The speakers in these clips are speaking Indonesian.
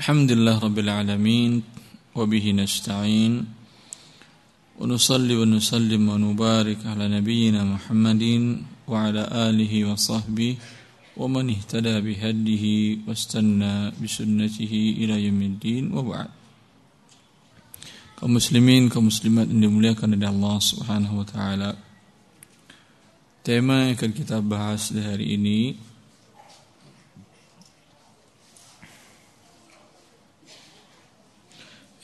الحمد لله رب العالمين وبه نستعين ونصلي ونسلم ونبارك على نبينا محمد وعلى آله وصحبه ومن اهتدى بهديه واستنى بسنته إلى يوم الدين وبعد kaum muslimin kaum muslimat yang dimuliakan oleh Allah Subhanahu wa taala. Tema yang akan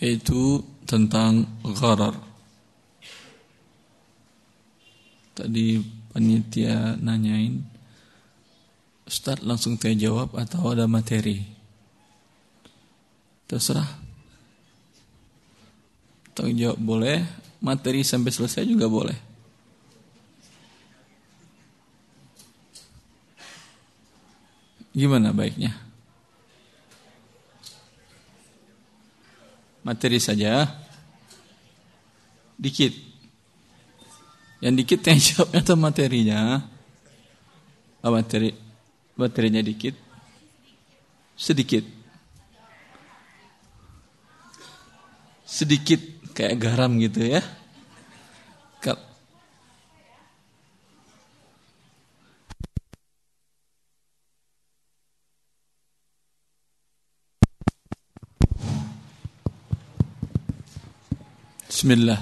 yaitu tentang gharar. Tadi panitia nanyain, Ustaz langsung saya jawab atau ada materi? Terserah. Tanggung jawab boleh, materi sampai selesai juga boleh. Gimana baiknya? Materi saja. Dikit. Yang dikit yang jawabnya atau materinya? Oh, materi. Materinya dikit. Sedikit. Sedikit kayak garam gitu ya Bismillah.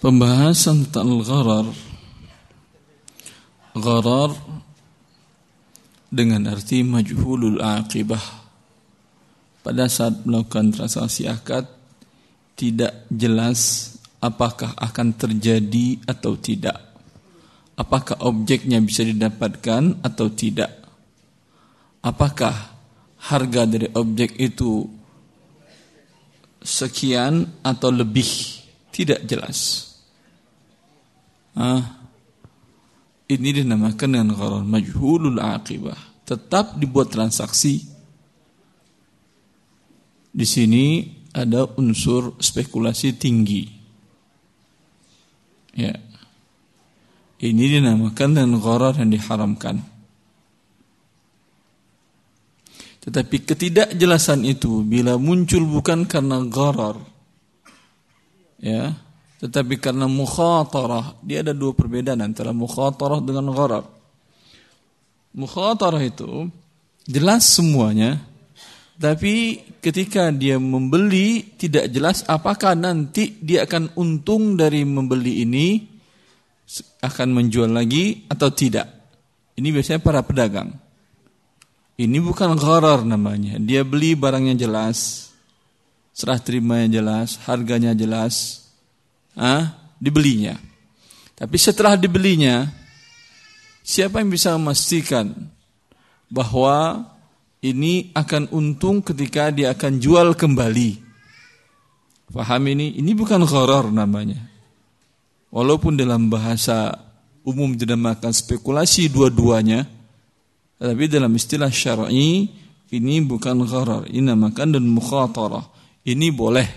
Pembahasan tentang gharar. Gharar dengan arti majhulul aqibah. Pada saat melakukan transaksi akad tidak jelas apakah akan terjadi atau tidak. Apakah objeknya bisa didapatkan atau tidak. Apakah harga dari objek itu sekian atau lebih tidak jelas. Ah, ini dinamakan dengan gharar majhulul aqibah. Tetap dibuat transaksi. Di sini ada unsur spekulasi tinggi. Ya. Ini dinamakan dengan gharar yang diharamkan. Tetapi ketidakjelasan itu bila muncul bukan karena gharar ya, tetapi karena mukhatarah. Dia ada dua perbedaan antara mukhatarah dengan gharar. Mukhatarah itu jelas semuanya, tapi ketika dia membeli tidak jelas apakah nanti dia akan untung dari membeli ini akan menjual lagi atau tidak. Ini biasanya para pedagang. Ini bukan gharar namanya. Dia beli barangnya jelas. Serah terimanya jelas, harganya jelas. Ah, dibelinya. Tapi setelah dibelinya, siapa yang bisa memastikan bahwa ini akan untung ketika dia akan jual kembali? Faham ini? Ini bukan gharar namanya. Walaupun dalam bahasa umum dinamakan spekulasi dua-duanya, tapi dalam istilah syar'i ini bukan gharar, ini namakan dan mukhatarah. Ini boleh.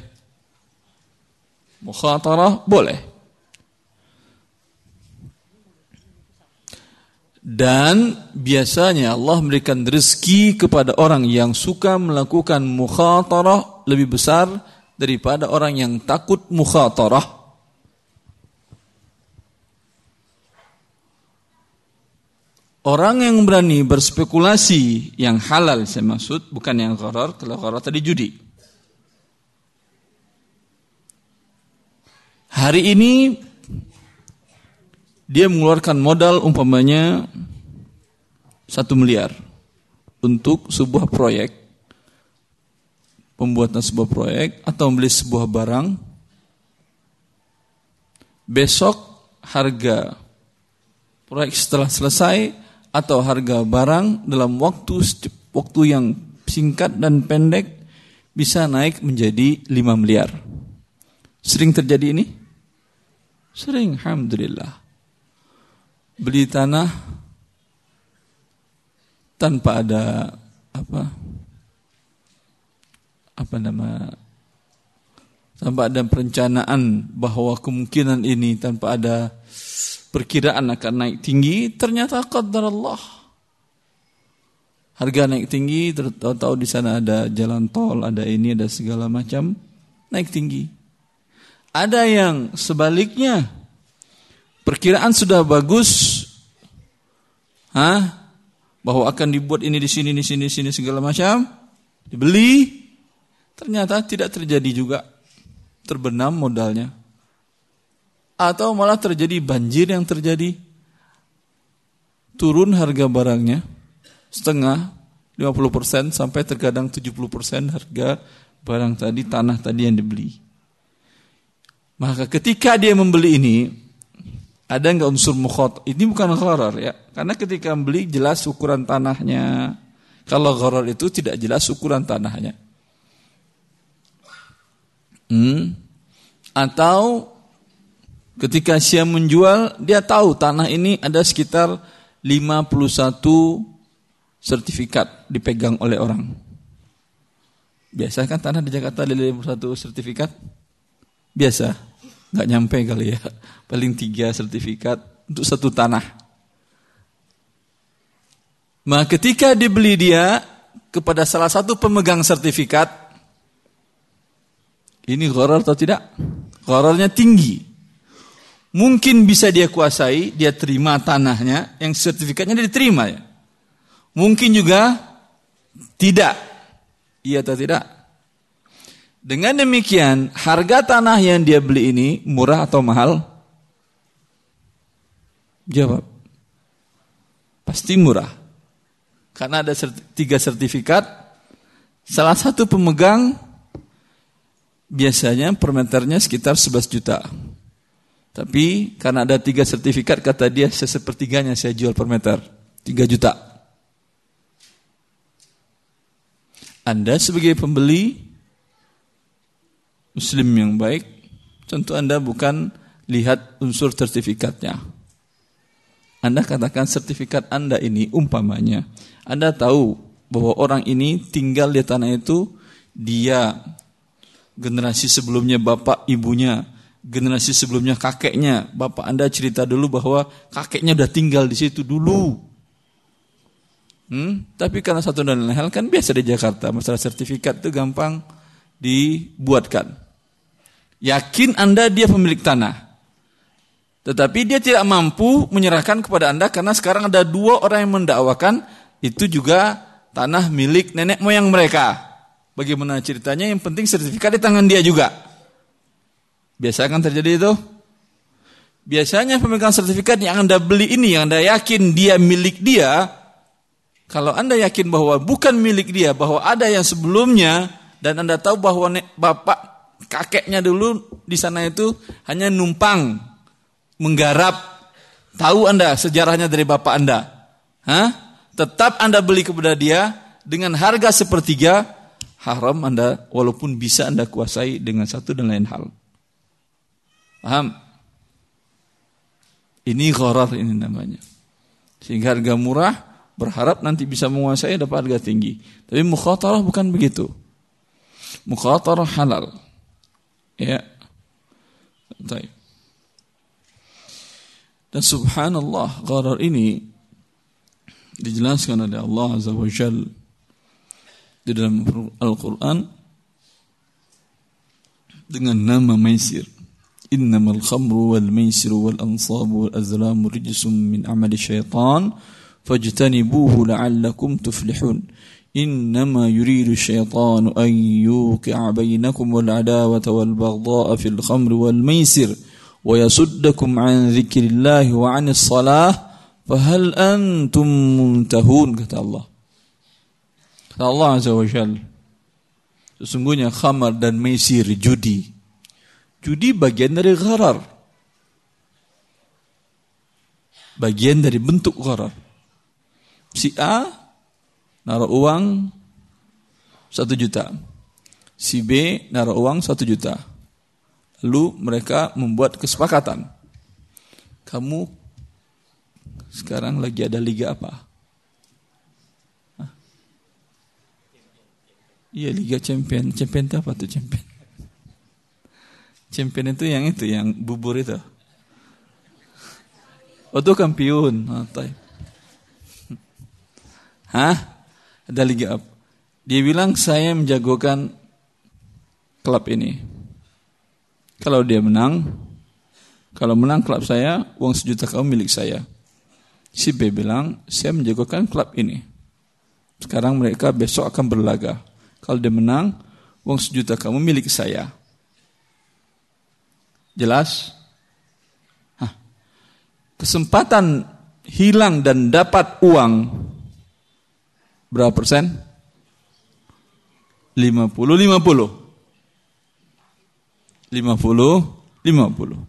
Mukhatarah boleh. Dan biasanya Allah memberikan rezeki kepada orang yang suka melakukan mukhatarah lebih besar daripada orang yang takut mukhatarah. Orang yang berani berspekulasi yang halal saya maksud bukan yang gharar, kalau gharar tadi judi. Hari ini dia mengeluarkan modal umpamanya satu miliar untuk sebuah proyek, pembuatan sebuah proyek atau membeli sebuah barang. Besok harga proyek setelah selesai atau harga barang dalam waktu waktu yang singkat dan pendek bisa naik menjadi 5 miliar. Sering terjadi ini? Sering, alhamdulillah. Beli tanah tanpa ada apa? Apa nama? Tanpa ada perencanaan bahwa kemungkinan ini tanpa ada perkiraan akan naik tinggi, ternyata qadar Allah. Harga naik tinggi, tahu-tahu di sana ada jalan tol, ada ini, ada segala macam, naik tinggi. Ada yang sebaliknya, perkiraan sudah bagus, Hah? bahwa akan dibuat ini di sini, di sini, di sini segala macam, dibeli, ternyata tidak terjadi juga, terbenam modalnya, atau malah terjadi banjir yang terjadi, turun harga barangnya, setengah 50% sampai terkadang 70% harga barang tadi tanah tadi yang dibeli. Maka ketika dia membeli ini ada nggak unsur mukhot? Ini bukan gharar ya. Karena ketika membeli jelas ukuran tanahnya. Kalau gharar itu tidak jelas ukuran tanahnya. Hmm. Atau ketika dia menjual, dia tahu tanah ini ada sekitar 51 sertifikat dipegang oleh orang. Biasa kan tanah di Jakarta ada satu sertifikat? Biasa, nggak nyampe kali ya. Paling tiga sertifikat untuk satu tanah. Nah ketika dibeli dia kepada salah satu pemegang sertifikat, ini gharar atau tidak? Ghararnya tinggi. Mungkin bisa dia kuasai, dia terima tanahnya, yang sertifikatnya dia diterima ya. Mungkin juga tidak. Iya atau tidak? Dengan demikian, harga tanah yang dia beli ini murah atau mahal? Jawab. Pasti murah. Karena ada tiga sertifikat. Salah satu pemegang biasanya per meternya sekitar 11 juta. Tapi karena ada tiga sertifikat kata dia sesepertiganya saya jual per meter. 3 juta. Anda sebagai pembeli muslim yang baik, tentu Anda bukan lihat unsur sertifikatnya. Anda katakan sertifikat Anda ini umpamanya, Anda tahu bahwa orang ini tinggal di tanah itu, dia generasi sebelumnya bapak ibunya, generasi sebelumnya kakeknya, bapak Anda cerita dulu bahwa kakeknya udah tinggal di situ dulu. Hmm? Tapi karena satu dan lain hal kan biasa di Jakarta, masalah sertifikat itu gampang dibuatkan. Yakin Anda dia pemilik tanah. Tetapi dia tidak mampu menyerahkan kepada Anda karena sekarang ada dua orang yang mendakwakan itu juga tanah milik nenek moyang mereka. Bagaimana ceritanya? Yang penting sertifikat di tangan dia juga. Biasa kan terjadi itu? Biasanya pemegang sertifikat yang Anda beli ini, yang Anda yakin dia milik dia, kalau Anda yakin bahwa bukan milik dia, bahwa ada yang sebelumnya dan Anda tahu bahwa bapak kakeknya dulu di sana itu hanya numpang menggarap, tahu Anda sejarahnya dari bapak Anda. Hah? Tetap Anda beli kepada dia dengan harga sepertiga, haram Anda walaupun bisa Anda kuasai dengan satu dan lain hal. Paham? Ini gharar ini namanya. Sehingga harga murah berharap nanti bisa menguasai dapat harga tinggi. Tapi mukhatarah bukan begitu. Mukhatarah halal. Ya. Baik. Dan subhanallah gharar ini dijelaskan oleh Allah Azza wa Jal di dalam Al-Quran dengan nama Maisir. إنما الخمر والميسر والأنصاب والأزلام رجس من أعمال الشيطان فاجتنبوه لعلكم تفلحون. إنما يريد الشيطان أن يوقع بينكم والعداوة والبغضاء في الخمر والميسر ويصدكم عن ذكر الله وعن الصلاة فهل أنتم منتهون؟ قال الله قال الله عز وجل Sesungguhnya khamar dan meisir judi. Judi bagian dari gharar bagian dari bentuk gharar Si A naruh uang satu juta. Si B naruh uang satu juta. Lalu mereka membuat kesepakatan. Kamu sekarang lagi ada liga apa? Iya Liga Champion. Champion itu apa tuh Champion? Champion itu yang itu, yang bubur itu. Oh itu kampiun. Oh, Hah? Ada liga apa? Dia bilang saya menjagokan klub ini. Kalau dia menang, kalau menang klub saya, uang sejuta kamu milik saya. Si B bilang, saya menjagokan klub ini. Sekarang mereka besok akan berlaga. Kalau dia menang, uang sejuta kamu milik saya. Jelas? Hah. Kesempatan hilang dan dapat uang berapa persen? 50 50. 50 50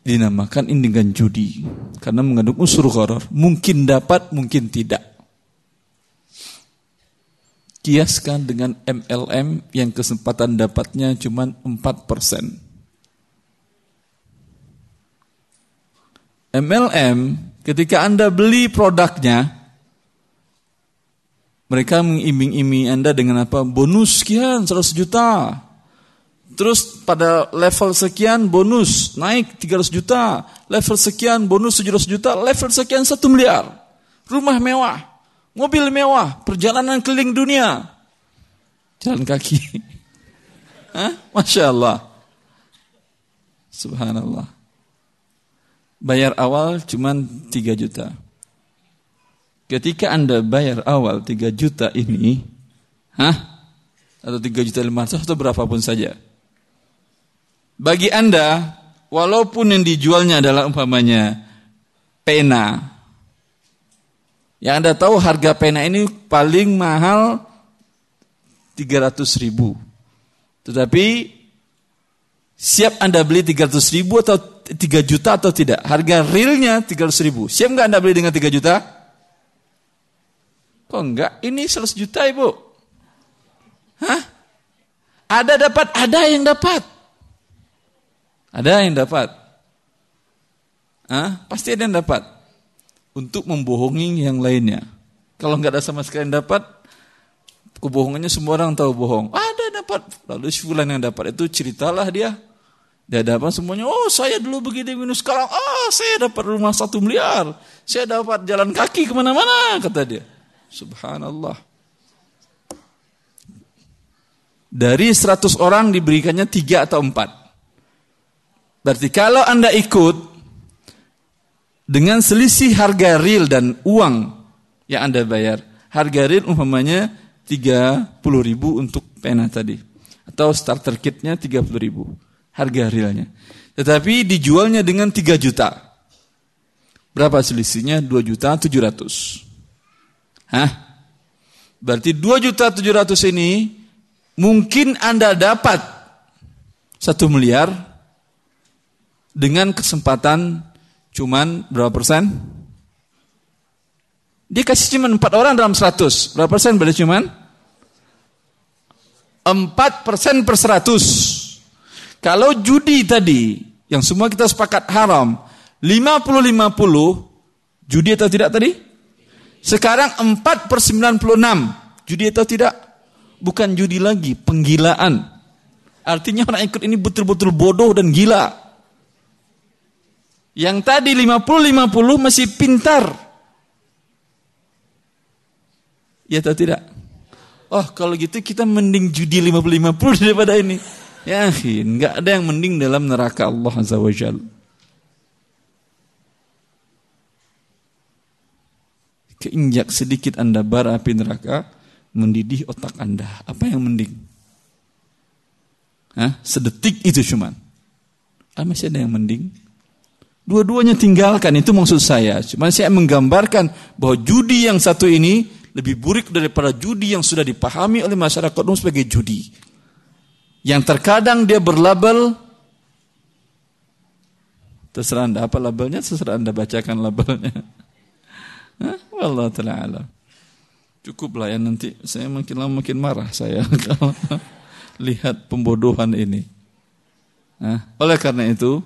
dinamakan ini dengan judi karena mengandung unsur gharar mungkin dapat mungkin tidak kiaskan dengan MLM yang kesempatan dapatnya cuma 4% MLM ketika Anda beli produknya mereka mengiming-imingi Anda dengan apa? Bonus sekian 100 juta. Terus pada level sekian bonus naik 300 juta, level sekian bonus 700 juta, level sekian 1 miliar. Rumah mewah, mobil mewah, perjalanan keliling dunia. Jalan kaki. Hah? Masya Allah. Subhanallah. Bayar awal cuma 3 juta. Ketika Anda bayar awal 3 juta ini, hah? Atau 3 juta 500 atau berapapun saja bagi Anda, walaupun yang dijualnya adalah umpamanya pena, yang Anda tahu harga pena ini paling mahal 300 ribu. Tetapi siap Anda beli 300 ribu atau 3 juta atau tidak? Harga realnya 300 ribu. Siap nggak Anda beli dengan 3 juta? Kok enggak? Ini 100 juta ibu. Hah? Ada dapat, ada yang dapat. Ada yang dapat? Hah? Pasti ada yang dapat. Untuk membohongi yang lainnya. Kalau nggak ada sama sekali yang dapat, kebohongannya semua orang tahu bohong. Ada dapat. Lalu si fulan yang dapat itu ceritalah dia. Dia dapat semuanya, oh saya dulu begini minus sekarang, ah saya dapat rumah satu miliar. Saya dapat jalan kaki ke mana-mana, kata dia. Subhanallah. Dari 100 orang diberikannya tiga atau empat. Berarti kalau Anda ikut dengan selisih harga real dan uang yang Anda bayar, harga real umpamanya 30 ribu untuk pena tadi. Atau starter kitnya 30 ribu. Harga realnya. Tetapi dijualnya dengan 3 juta. Berapa selisihnya? 2 juta 700. Hah? Berarti 2 juta 700 ini mungkin Anda dapat 1 miliar dengan kesempatan cuman berapa persen? Dia kasih cuman empat orang dalam seratus. Berapa persen berarti cuman? Empat persen per seratus. Kalau judi tadi, yang semua kita sepakat haram, lima puluh lima puluh, judi atau tidak tadi? Sekarang empat per sembilan puluh enam, judi atau tidak? Bukan judi lagi, penggilaan. Artinya orang ikut ini betul-betul bodoh dan gila. Yang tadi 50-50 masih pintar. Ya atau tidak? Oh kalau gitu kita mending judi 50-50 daripada ini. Ya nggak ada yang mending dalam neraka Allah Azza wa Jal. Keinjak sedikit anda bara api neraka, mendidih otak anda. Apa yang mending? Hah? Sedetik itu cuman. Ah, masih ada yang mending? Dua-duanya tinggalkan, itu maksud saya. Cuma saya menggambarkan bahwa judi yang satu ini lebih buruk daripada judi yang sudah dipahami oleh masyarakat umum sebagai judi. Yang terkadang dia berlabel Terserah anda apa labelnya, terserah anda bacakan labelnya. Wallah ta'ala Cukup lah ya nanti saya makin lama makin marah saya kalau lihat pembodohan ini. Nah, oleh karena itu,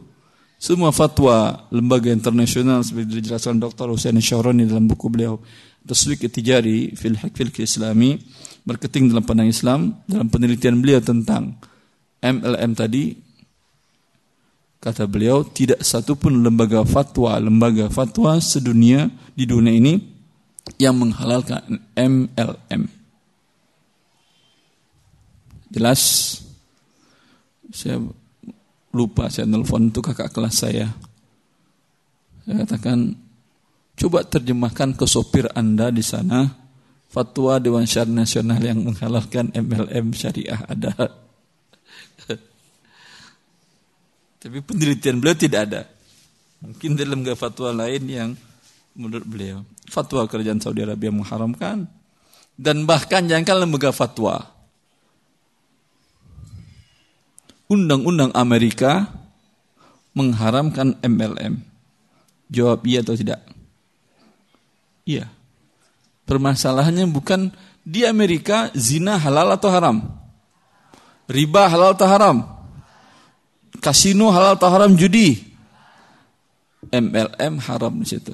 semua fatwa lembaga internasional seperti dijelaskan Dr. Hussein Syahrani dalam buku beliau Taswik Tijari fil Fil Islami marketing dalam pandang Islam dalam penelitian beliau tentang MLM tadi kata beliau tidak satu pun lembaga fatwa lembaga fatwa sedunia di dunia ini yang menghalalkan MLM. Jelas? Saya lupa saya nelfon itu kakak kelas saya. Saya katakan, coba terjemahkan ke sopir Anda di sana fatwa Dewan Syariah Nasional yang menghalalkan MLM syariah ada. Tapi penelitian beliau tidak ada. Mungkin dalam fatwa lain yang menurut beliau. Fatwa kerajaan Saudi Arabia mengharamkan. Dan bahkan jangankan lembaga fatwa. Undang-undang Amerika mengharamkan MLM. Jawab iya atau tidak? Iya. Permasalahannya bukan di Amerika zina halal atau haram? Riba halal atau haram? Kasino halal atau haram judi? MLM haram di situ.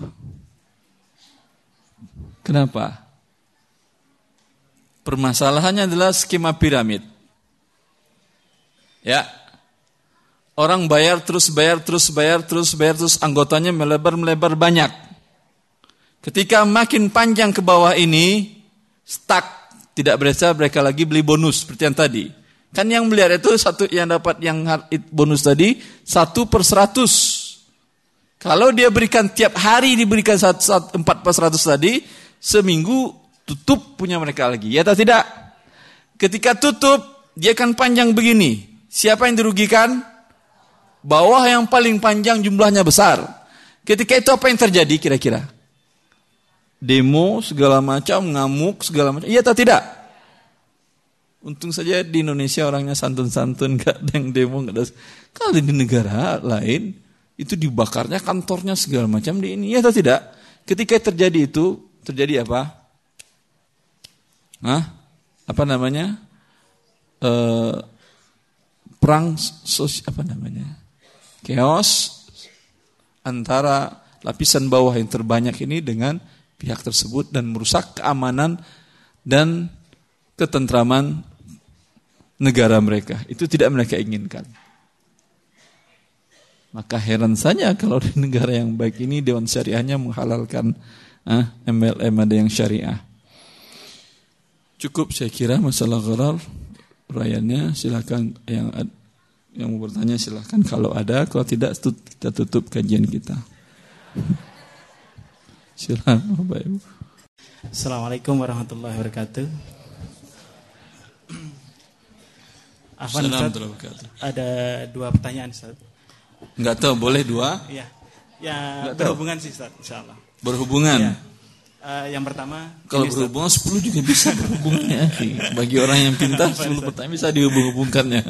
Kenapa? Permasalahannya adalah skema piramid. Ya. Orang bayar terus bayar terus bayar terus bayar terus anggotanya melebar-melebar banyak. Ketika makin panjang ke bawah ini stuck tidak berasa mereka lagi beli bonus seperti yang tadi. Kan yang melihat itu satu yang dapat yang bonus tadi satu per seratus. Kalau dia berikan tiap hari diberikan empat per seratus tadi, seminggu tutup punya mereka lagi. Ya atau tidak? Ketika tutup, dia akan panjang begini. Siapa yang dirugikan? Bawah yang paling panjang jumlahnya besar. Ketika itu apa yang terjadi kira-kira? Demo segala macam, ngamuk segala macam. Iya atau tidak? Untung saja di Indonesia orangnya santun-santun, gak ada yang demo, gak ada. Kalau di negara lain, itu dibakarnya kantornya segala macam di ini. Ya atau tidak? Ketika terjadi itu, terjadi apa? Hah? Apa namanya? E, perang sosial, apa namanya? Chaos antara lapisan bawah yang terbanyak ini dengan pihak tersebut dan merusak keamanan dan ketentraman negara mereka. Itu tidak mereka inginkan. Maka heran saja kalau di negara yang baik ini Dewan Syariahnya menghalalkan ah, MLM ada yang syariah. Cukup saya kira masalah gharar Rayanya silakan yang yang mau bertanya silakan kalau ada kalau tidak kita tutup kajian kita. Silakan Bapak Ibu. Assalamualaikum warahmatullahi wabarakatuh. Afan ada dua pertanyaan Ustaz. Enggak tahu, boleh dua? Iya. Ya, Enggak berhubungan tahu. sih Ustaz, insyaallah. Berhubungan? Ya. Uh, yang pertama Kalau berhubungan Ustaz. 10 juga bisa berhubungan ya. Bagi orang yang pintar 10 pertanyaan bisa dihubung-hubungkannya.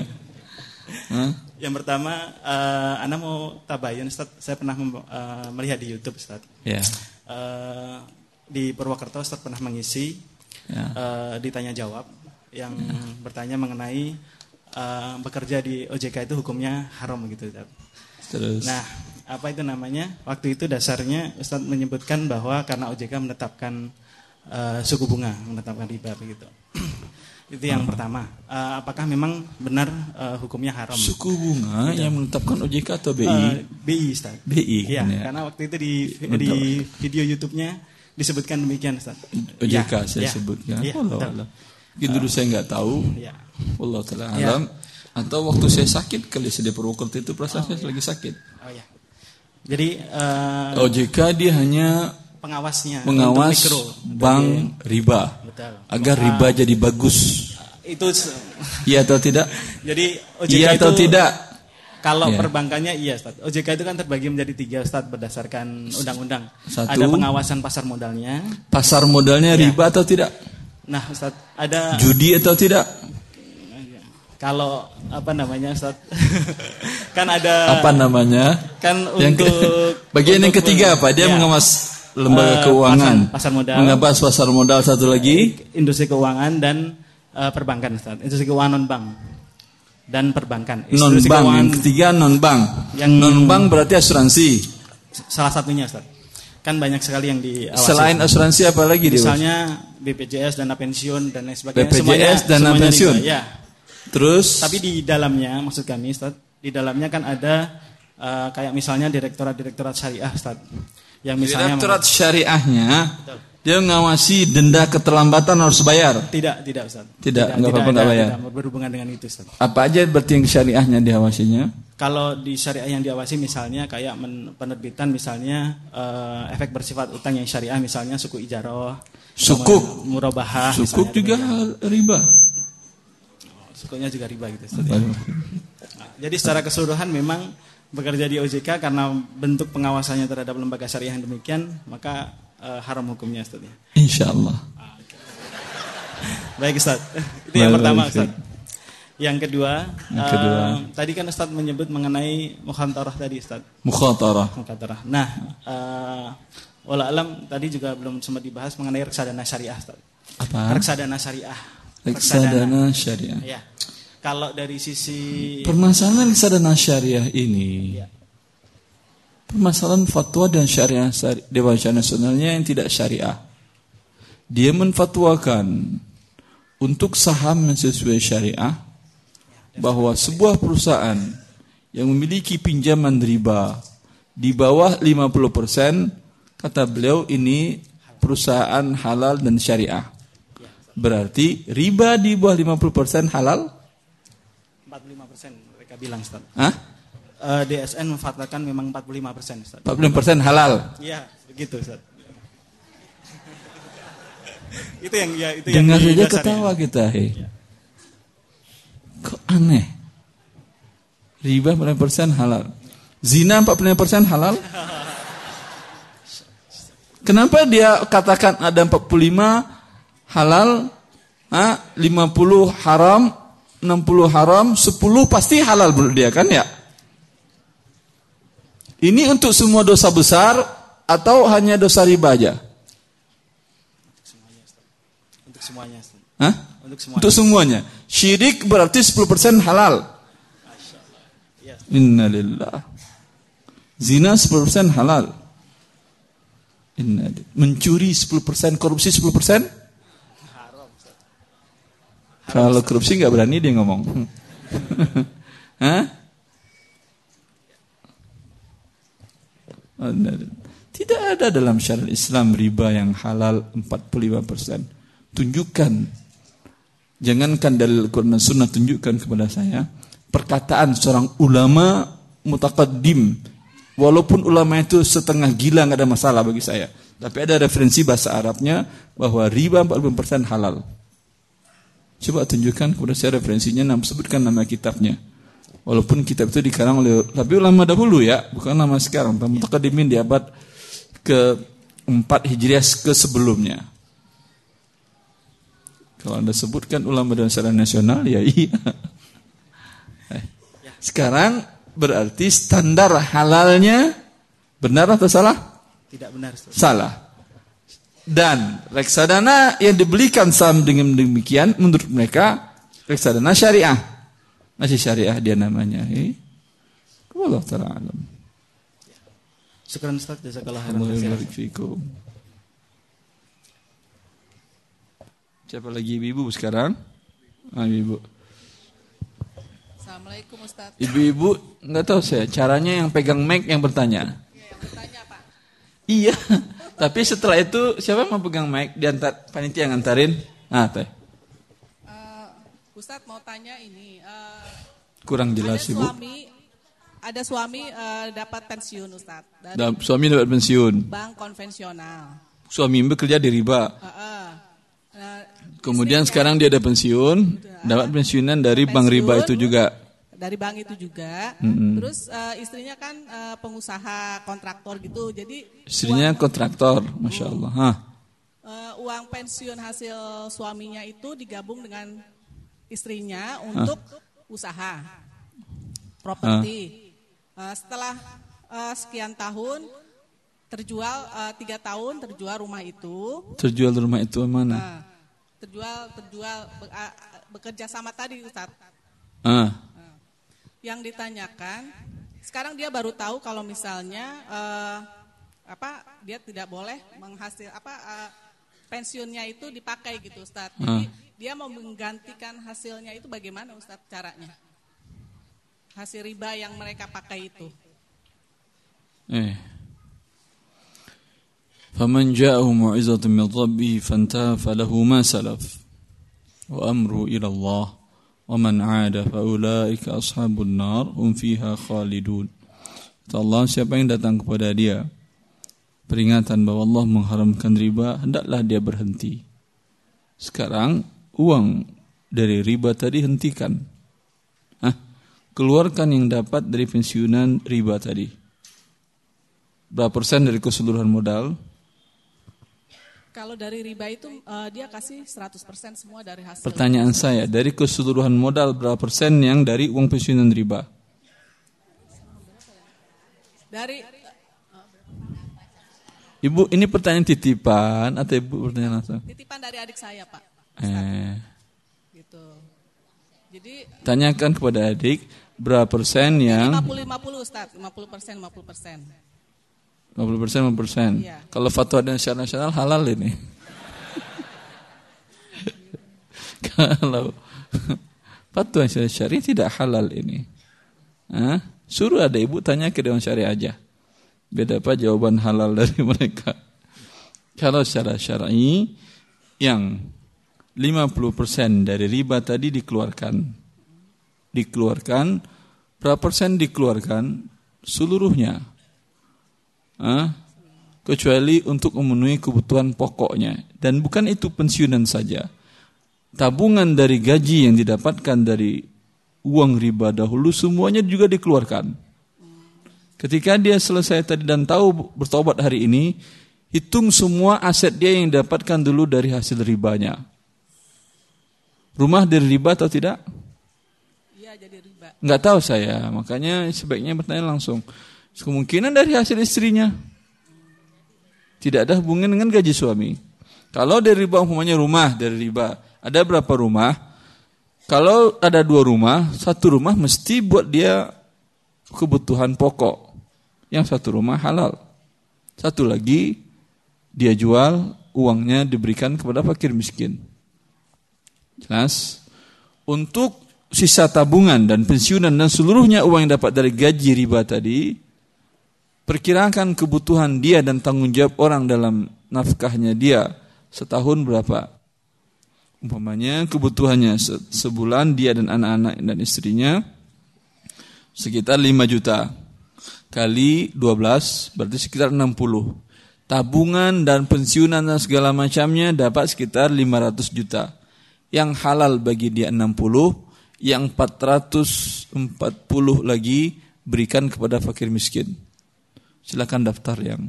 Huh? Yang pertama, uh, Anda mau tabayun Ustaz, saya pernah uh, melihat di YouTube Ustaz. Ya. Yeah. Uh, di Purwokerto Ustaz pernah mengisi yeah. Ya. uh, ditanya jawab yang yeah. bertanya mengenai uh, bekerja di OJK itu hukumnya haram gitu Terus. Nah, apa itu namanya? Waktu itu dasarnya Ustadz menyebutkan bahwa karena OJK menetapkan uh, suku bunga, menetapkan riba begitu. itu yang hmm. pertama. Uh, apakah memang benar uh, hukumnya haram? Suku bunga gitu. yang menetapkan OJK atau BI? Uh, BI, Ustaz. BI. Iya, ya. karena waktu itu di di video YouTube-nya disebutkan demikian, Ustaz. OJK ya, saya ya. sebutkan. Ya, Allah Allah. Gitu dulu saya nggak tahu. Ya. Allah taala ya. alam. Atau waktu saya sakit kali saya di Purwokerto itu perasaan oh, saya ya. lagi sakit. Oh ya. Jadi uh, eh, OJK dia hanya pengawasnya pengawas mikro, bank riba Betul. agar uh, riba jadi bagus. Itu iya atau tidak? Jadi OJK iya atau itu, tidak? Kalau ya. perbankannya iya Ustaz. OJK itu kan terbagi menjadi tiga Ustaz berdasarkan undang-undang. Ada pengawasan pasar modalnya. Pasar modalnya ya. riba atau tidak? Nah, Ustaz, ada judi atau tidak? Kalau apa namanya, Ustaz? kan ada Apa namanya? Kan yang untuk bagian untuk, yang ketiga apa? Dia ya. mengawas lembaga uh, keuangan, pasar, pasar modal. Mengawas pasar modal satu lagi, industri keuangan dan uh, perbankan, Ustaz. Industri keuangan non bank dan perbankan. Non bank. Yang ketiga non bank. Yang non bank berarti asuransi. Salah satunya, Ustaz. Kan banyak sekali yang diawasi. Selain asuransi apa lagi Misalnya BPJS dana pensiun dan lain sebagainya. BPJS semuanya, dana pensiun. ya. Terus tapi di dalamnya maksud kami Ustaz, di dalamnya kan ada uh, kayak misalnya direktorat-direktorat syariah Ustaz. yang misalnya Direktorat syariahnya dia mengawasi denda keterlambatan harus bayar. tidak tidak Ustaz. Tidak, nggak apa-apa, bayar. tidak berhubungan dengan itu Ustaz. Apa aja berarti yang syariahnya diawasinya? Kalau di syariah yang diawasi misalnya kayak penerbitan misalnya eh, efek bersifat utang yang syariah misalnya suku ijaroh, Sukuk. kemudian murabahah, Sukuk misalnya juga riba. Sukunya juga riba gitu. Nah, jadi secara keseluruhan memang bekerja di OJK karena bentuk pengawasannya terhadap lembaga syariah yang demikian maka eh, haram hukumnya Ustaz. ya. Insya Allah. Baik Ustaz. Itu yang Baik, pertama baik, Ustaz. Yang kedua, Yang kedua. tadi kan Ustaz menyebut mengenai mukhantarah tadi Ustaz. Mukhatarah. Mukhantarah. Nah, eh wala alam tadi juga belum sempat dibahas mengenai reksadana syariah Ustaz. Apa? Reksadana syariah. Reksadana syariah. Ya. Kalau dari sisi Permasalahan reksadana syariah ini Ya. permasalahan fatwa dan syariah syari- Dewan Syariah Nasionalnya yang tidak syariah. Dia menfatwakan untuk saham yang sesuai syariah bahwa sebuah perusahaan yang memiliki pinjaman riba di bawah 50% kata beliau ini perusahaan halal dan syariah. Berarti riba di bawah 50% halal? 45% mereka bilang Ustaz. Hah? Eh, DSN memfatwakan memang 45% Ustaz. 40% halal. Iya, begitu Ustaz. itu yang ya itu yang Dengar di saja ketawa kita, hei. Kok aneh? Riba 40% halal. Zina 45% halal? Kenapa dia katakan ada 45 halal, ah, 50 haram, 60 haram, 10 pasti halal menurut dia kan ya? Ini untuk semua dosa besar atau hanya dosa riba aja? Untuk semuanya. Hah? Untuk semua. Untuk semuanya. Syirik berarti 10% halal. Innalillah. Zina 10% halal. Innalillah. Mencuri 10%, korupsi 10%? Kalau korupsi nggak berani dia ngomong. Hah? Innalillah. Tidak ada dalam syariat Islam riba yang halal 45%. Tunjukkan Jangankan dalil Al-Quran dan Sunnah tunjukkan kepada saya perkataan seorang ulama mutakaddim. Walaupun ulama itu setengah gila nggak ada masalah bagi saya. Tapi ada referensi bahasa Arabnya bahwa riba 40% halal. Coba tunjukkan kepada saya referensinya, nama sebutkan nama kitabnya. Walaupun kitab itu dikarang oleh tapi ulama dahulu ya, bukan lama sekarang. Mutakaddimin di abad ke 4 Hijriah ke sebelumnya. Kalau Anda sebutkan ulama dan syariah nasional, ya iya. Sekarang berarti standar halalnya benar atau salah? Tidak benar. Salah. Dan reksadana yang dibelikan saham dengan demikian menurut mereka reksadana syariah. Masih syariah dia namanya. Eh? Allah taala alam. Syukran Ustaz, jazakallah khairan. Allah kasiran. barik fikum. Siapa lagi ibu-ibu sekarang? Ah, ibu. Assalamualaikum Ustaz. Ibu-ibu nggak tahu saya caranya yang pegang mic yang bertanya. Iya, yang bertanya Pak. Iya. Tapi setelah itu siapa yang mau pegang mic diantar panitia yang ngantarin? Ah, teh. Eh, Ustaz mau tanya ini. eh, Kurang ada jelas ibu. suami, ada suami eh, dapat pensiun dari Dan suami dapat pensiun. bank konvensional. Suami bekerja di riba. Eh, eh. Nah, Kemudian sekarang dia ada pensiun, dapat pensiunan dari bank riba pensiun, itu juga. Dari bank itu juga. Mm-mm. Terus eh, istrinya kan eh, pengusaha kontraktor gitu. Jadi Istrinya uang, kontraktor, masya Allah. Hah. eh, uang pensiun hasil suaminya itu digabung dengan istrinya untuk usaha properti. Eh, setelah eh, sekian tahun terjual eh, tiga tahun terjual rumah itu, Terjual rumah itu mana? nah, terjual terjual be- bekerja sama tadi Ustaz. Ah Yang ditanyakan, sekarang dia baru tahu kalau misalnya eh, apa dia tidak boleh menghasil apa eh, pensiunnya itu dipakai gitu Ustaz. Jadi dia mau menggantikan hasilnya itu bagaimana Ustaz caranya? Hasil riba yang mereka pakai itu. Eh. فمن جاءه موعظة من ربه فانتهى فله ما سلف وأمره إلى الله ومن عاد فأولئك أصحاب النار هم فيها خالدون Allah siapa yang datang kepada dia peringatan bahwa Allah mengharamkan riba hendaklah dia berhenti sekarang uang dari riba tadi hentikan Hah? keluarkan yang dapat dari pensiunan riba tadi berapa persen dari keseluruhan modal Kalau dari riba itu uh, dia kasih 100% semua dari hasil. Pertanyaan saya, dari keseluruhan modal berapa persen yang dari uang pensiunan riba? Dari Ibu, ini pertanyaan titipan atau Ibu pertanyaan langsung? Titipan dari adik saya, Pak. Eh. Gitu. Jadi tanyakan kepada adik berapa persen yang 50 50 Ustaz, 50 persen 50 persen. 50 persen, 50 persen. Iya. Kalau fatwa dan syariat nasional halal ini. Kalau fatwa syariah tidak halal ini. Hah? Suruh ada ibu tanya ke Dewan Syariah aja. Beda apa jawaban halal dari mereka. Kalau secara syar'i yang 50% dari riba tadi dikeluarkan. Dikeluarkan berapa persen dikeluarkan? Seluruhnya kecuali untuk memenuhi kebutuhan pokoknya. Dan bukan itu pensiunan saja. Tabungan dari gaji yang didapatkan dari uang riba dahulu semuanya juga dikeluarkan. Ketika dia selesai tadi dan tahu bertobat hari ini hitung semua aset dia yang didapatkan dulu dari hasil ribanya. Rumah dari riba atau tidak? Iya jadi riba. Nggak tahu saya. Makanya sebaiknya bertanya langsung Kemungkinan dari hasil istrinya. Tidak ada hubungan dengan gaji suami. Kalau dari riba umpamanya rumah dari riba, ada berapa rumah? Kalau ada dua rumah, satu rumah mesti buat dia kebutuhan pokok. Yang satu rumah halal. Satu lagi dia jual, uangnya diberikan kepada fakir miskin. Jelas? Untuk sisa tabungan dan pensiunan dan seluruhnya uang yang dapat dari gaji riba tadi, Perkirakan kebutuhan dia dan tanggung jawab orang dalam nafkahnya dia setahun berapa? Umpamanya kebutuhannya sebulan dia dan anak-anak dan istrinya sekitar 5 juta kali 12 berarti sekitar 60. Tabungan dan pensiunan dan segala macamnya dapat sekitar 500 juta. Yang halal bagi dia 60, yang 440 lagi berikan kepada fakir miskin. Silakan daftar yang.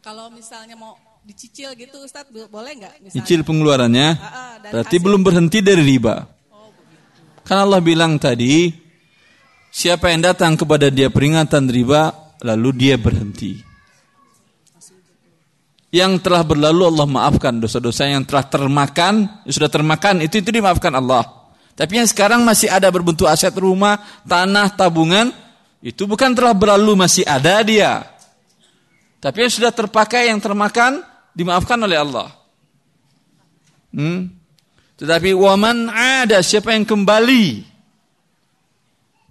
Kalau misalnya mau dicicil gitu Ustadz boleh nggak? Cicil pengeluarannya, uh, uh, berarti hasil. belum berhenti dari riba. Oh, Kan Allah bilang tadi, siapa yang datang kepada dia peringatan riba, lalu dia berhenti. Yang telah berlalu Allah maafkan dosa-dosa yang telah termakan, sudah termakan itu itu dimaafkan Allah. Tapi yang sekarang masih ada berbentuk aset rumah, tanah, tabungan, itu bukan telah berlalu masih ada dia. Tapi yang sudah terpakai, yang termakan, dimaafkan oleh Allah. Hmm? Tetapi waman ada siapa yang kembali.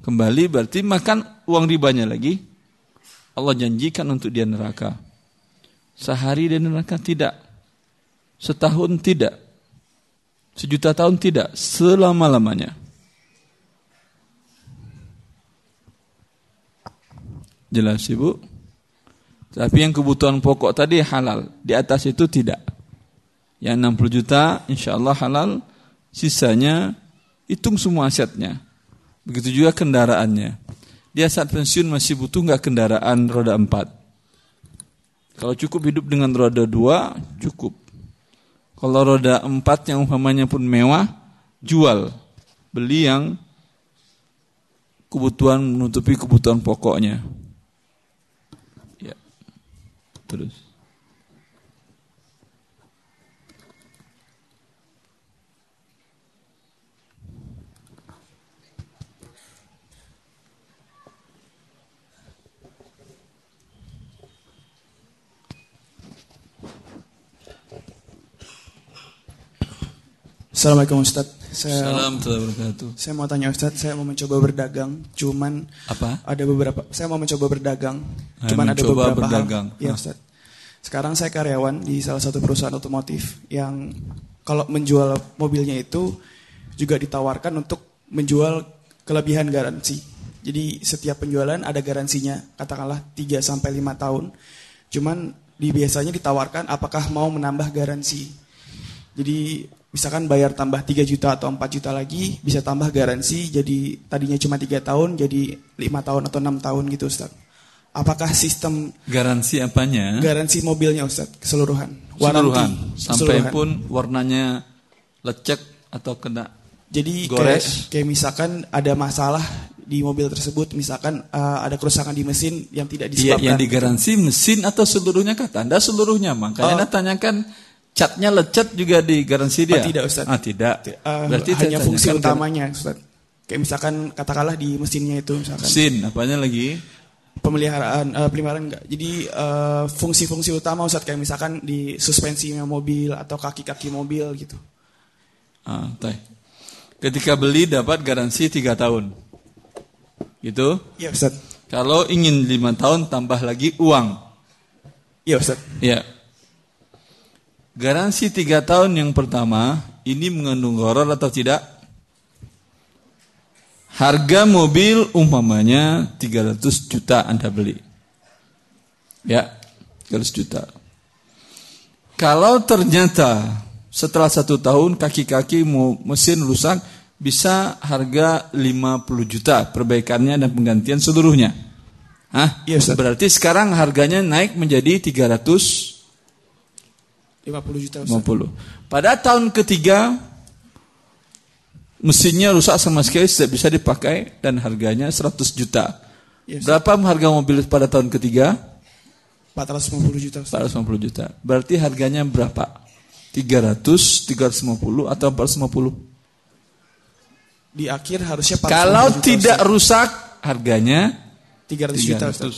Kembali berarti makan uang ribanya lagi. Allah janjikan untuk dia neraka. Sehari dia neraka tidak. Setahun tidak. Sejuta tahun tidak. Selama-lamanya. Jelas Ibu? Tapi yang kebutuhan pokok tadi halal. Di atas itu tidak. Yang 60 juta insya Allah halal. Sisanya hitung semua asetnya. Begitu juga kendaraannya. Dia saat pensiun masih butuh nggak kendaraan roda 4. Kalau cukup hidup dengan roda 2, cukup. Kalau roda 4 yang umpamanya pun mewah, jual. Beli yang kebutuhan menutupi kebutuhan pokoknya. Terus. Assalamualaikum Ustaz. Saya, Salam wabarakatuh. saya mau tanya Ustadz, saya mau mencoba berdagang, cuman Apa? ada beberapa. Saya mau mencoba berdagang, Ah, cuman ada beberapa berdagang. hal. Ya. Ustadz. Sekarang saya karyawan di salah satu perusahaan otomotif yang kalau menjual mobilnya itu juga ditawarkan untuk menjual kelebihan garansi. Jadi setiap penjualan ada garansinya, katakanlah 3 sampai 5 tahun. Cuman di biasanya ditawarkan apakah mau menambah garansi. Jadi misalkan bayar tambah 3 juta atau 4 juta lagi, bisa tambah garansi jadi tadinya cuma 3 tahun jadi 5 tahun atau 6 tahun gitu Ustaz. Apakah sistem Garansi apanya? garansi mobilnya Ustaz keseluruhan? Keseluruhan. Sampai keseluruhan. pun warnanya lecek atau kena Jadi Gores. kayak, kayak misalkan ada masalah di mobil tersebut, misalkan uh, ada kerusakan di mesin yang tidak Iya, disebabkan. yang digaransi mesin atau seluruhnya kata Anda seluruhnya. Makanya Oh. Anda tanyakan catnya lecet juga digaransi dia. Oh, tidak, Ustaz. Ah, tidak. Uh, Berarti hanya fungsi tanyakan utamanya Ustaz. Kayak misalkan katakanlah di mesinnya itu misalkan Mesin, apanya lagi? pemeliharaan uh, pemeliharaan enggak. Jadi uh, fungsi-fungsi utama Ustaz kayak misalkan di suspensinya mobil atau kaki-kaki mobil gitu. Ah. Ketika beli dapat garansi 3 tahun. Gitu. Iya Ustaz. Kalau ingin 5 tahun tambah lagi uang. Iya Ustaz. Ya. Garansi 3 tahun yang pertama ini mengandung horor atau tidak? Harga mobil umpamanya 300 juta Anda beli. Ya, 300 juta. Kalau ternyata setelah satu tahun kaki-kaki mesin rusak bisa harga 50 juta perbaikannya dan penggantian seluruhnya. Hah? Iya. Berarti sekarang harganya naik menjadi 350. 50 juta Ustaz. Pada tahun ketiga mesinnya rusak sama sekali tidak bisa dipakai dan harganya 100 juta. Ustaz. Berapa harga mobil pada tahun ketiga? 450 juta Ustaz. 450 juta. Berarti harganya berapa? 300, 350 atau 450? Di akhir harusnya 450 Kalau juta, tidak Ustaz. rusak harganya 300 juta Ustaz.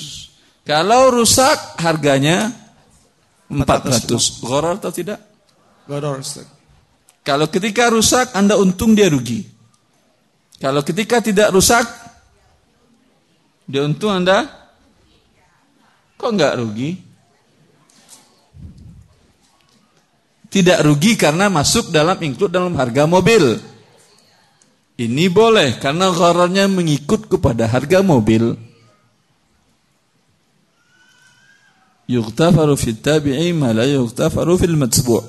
300. Kalau rusak harganya 400. Gharar atau tidak? Ustaz. Kalau ketika rusak Anda untung dia rugi. Kalau ketika tidak rusak dia untung Anda kok enggak rugi? Tidak rugi karena masuk dalam include dalam harga mobil. Ini boleh karena ghararnya mengikut kepada harga mobil. Yughtafaru fit tabi'i ma la yughtafaru fil matsbu'.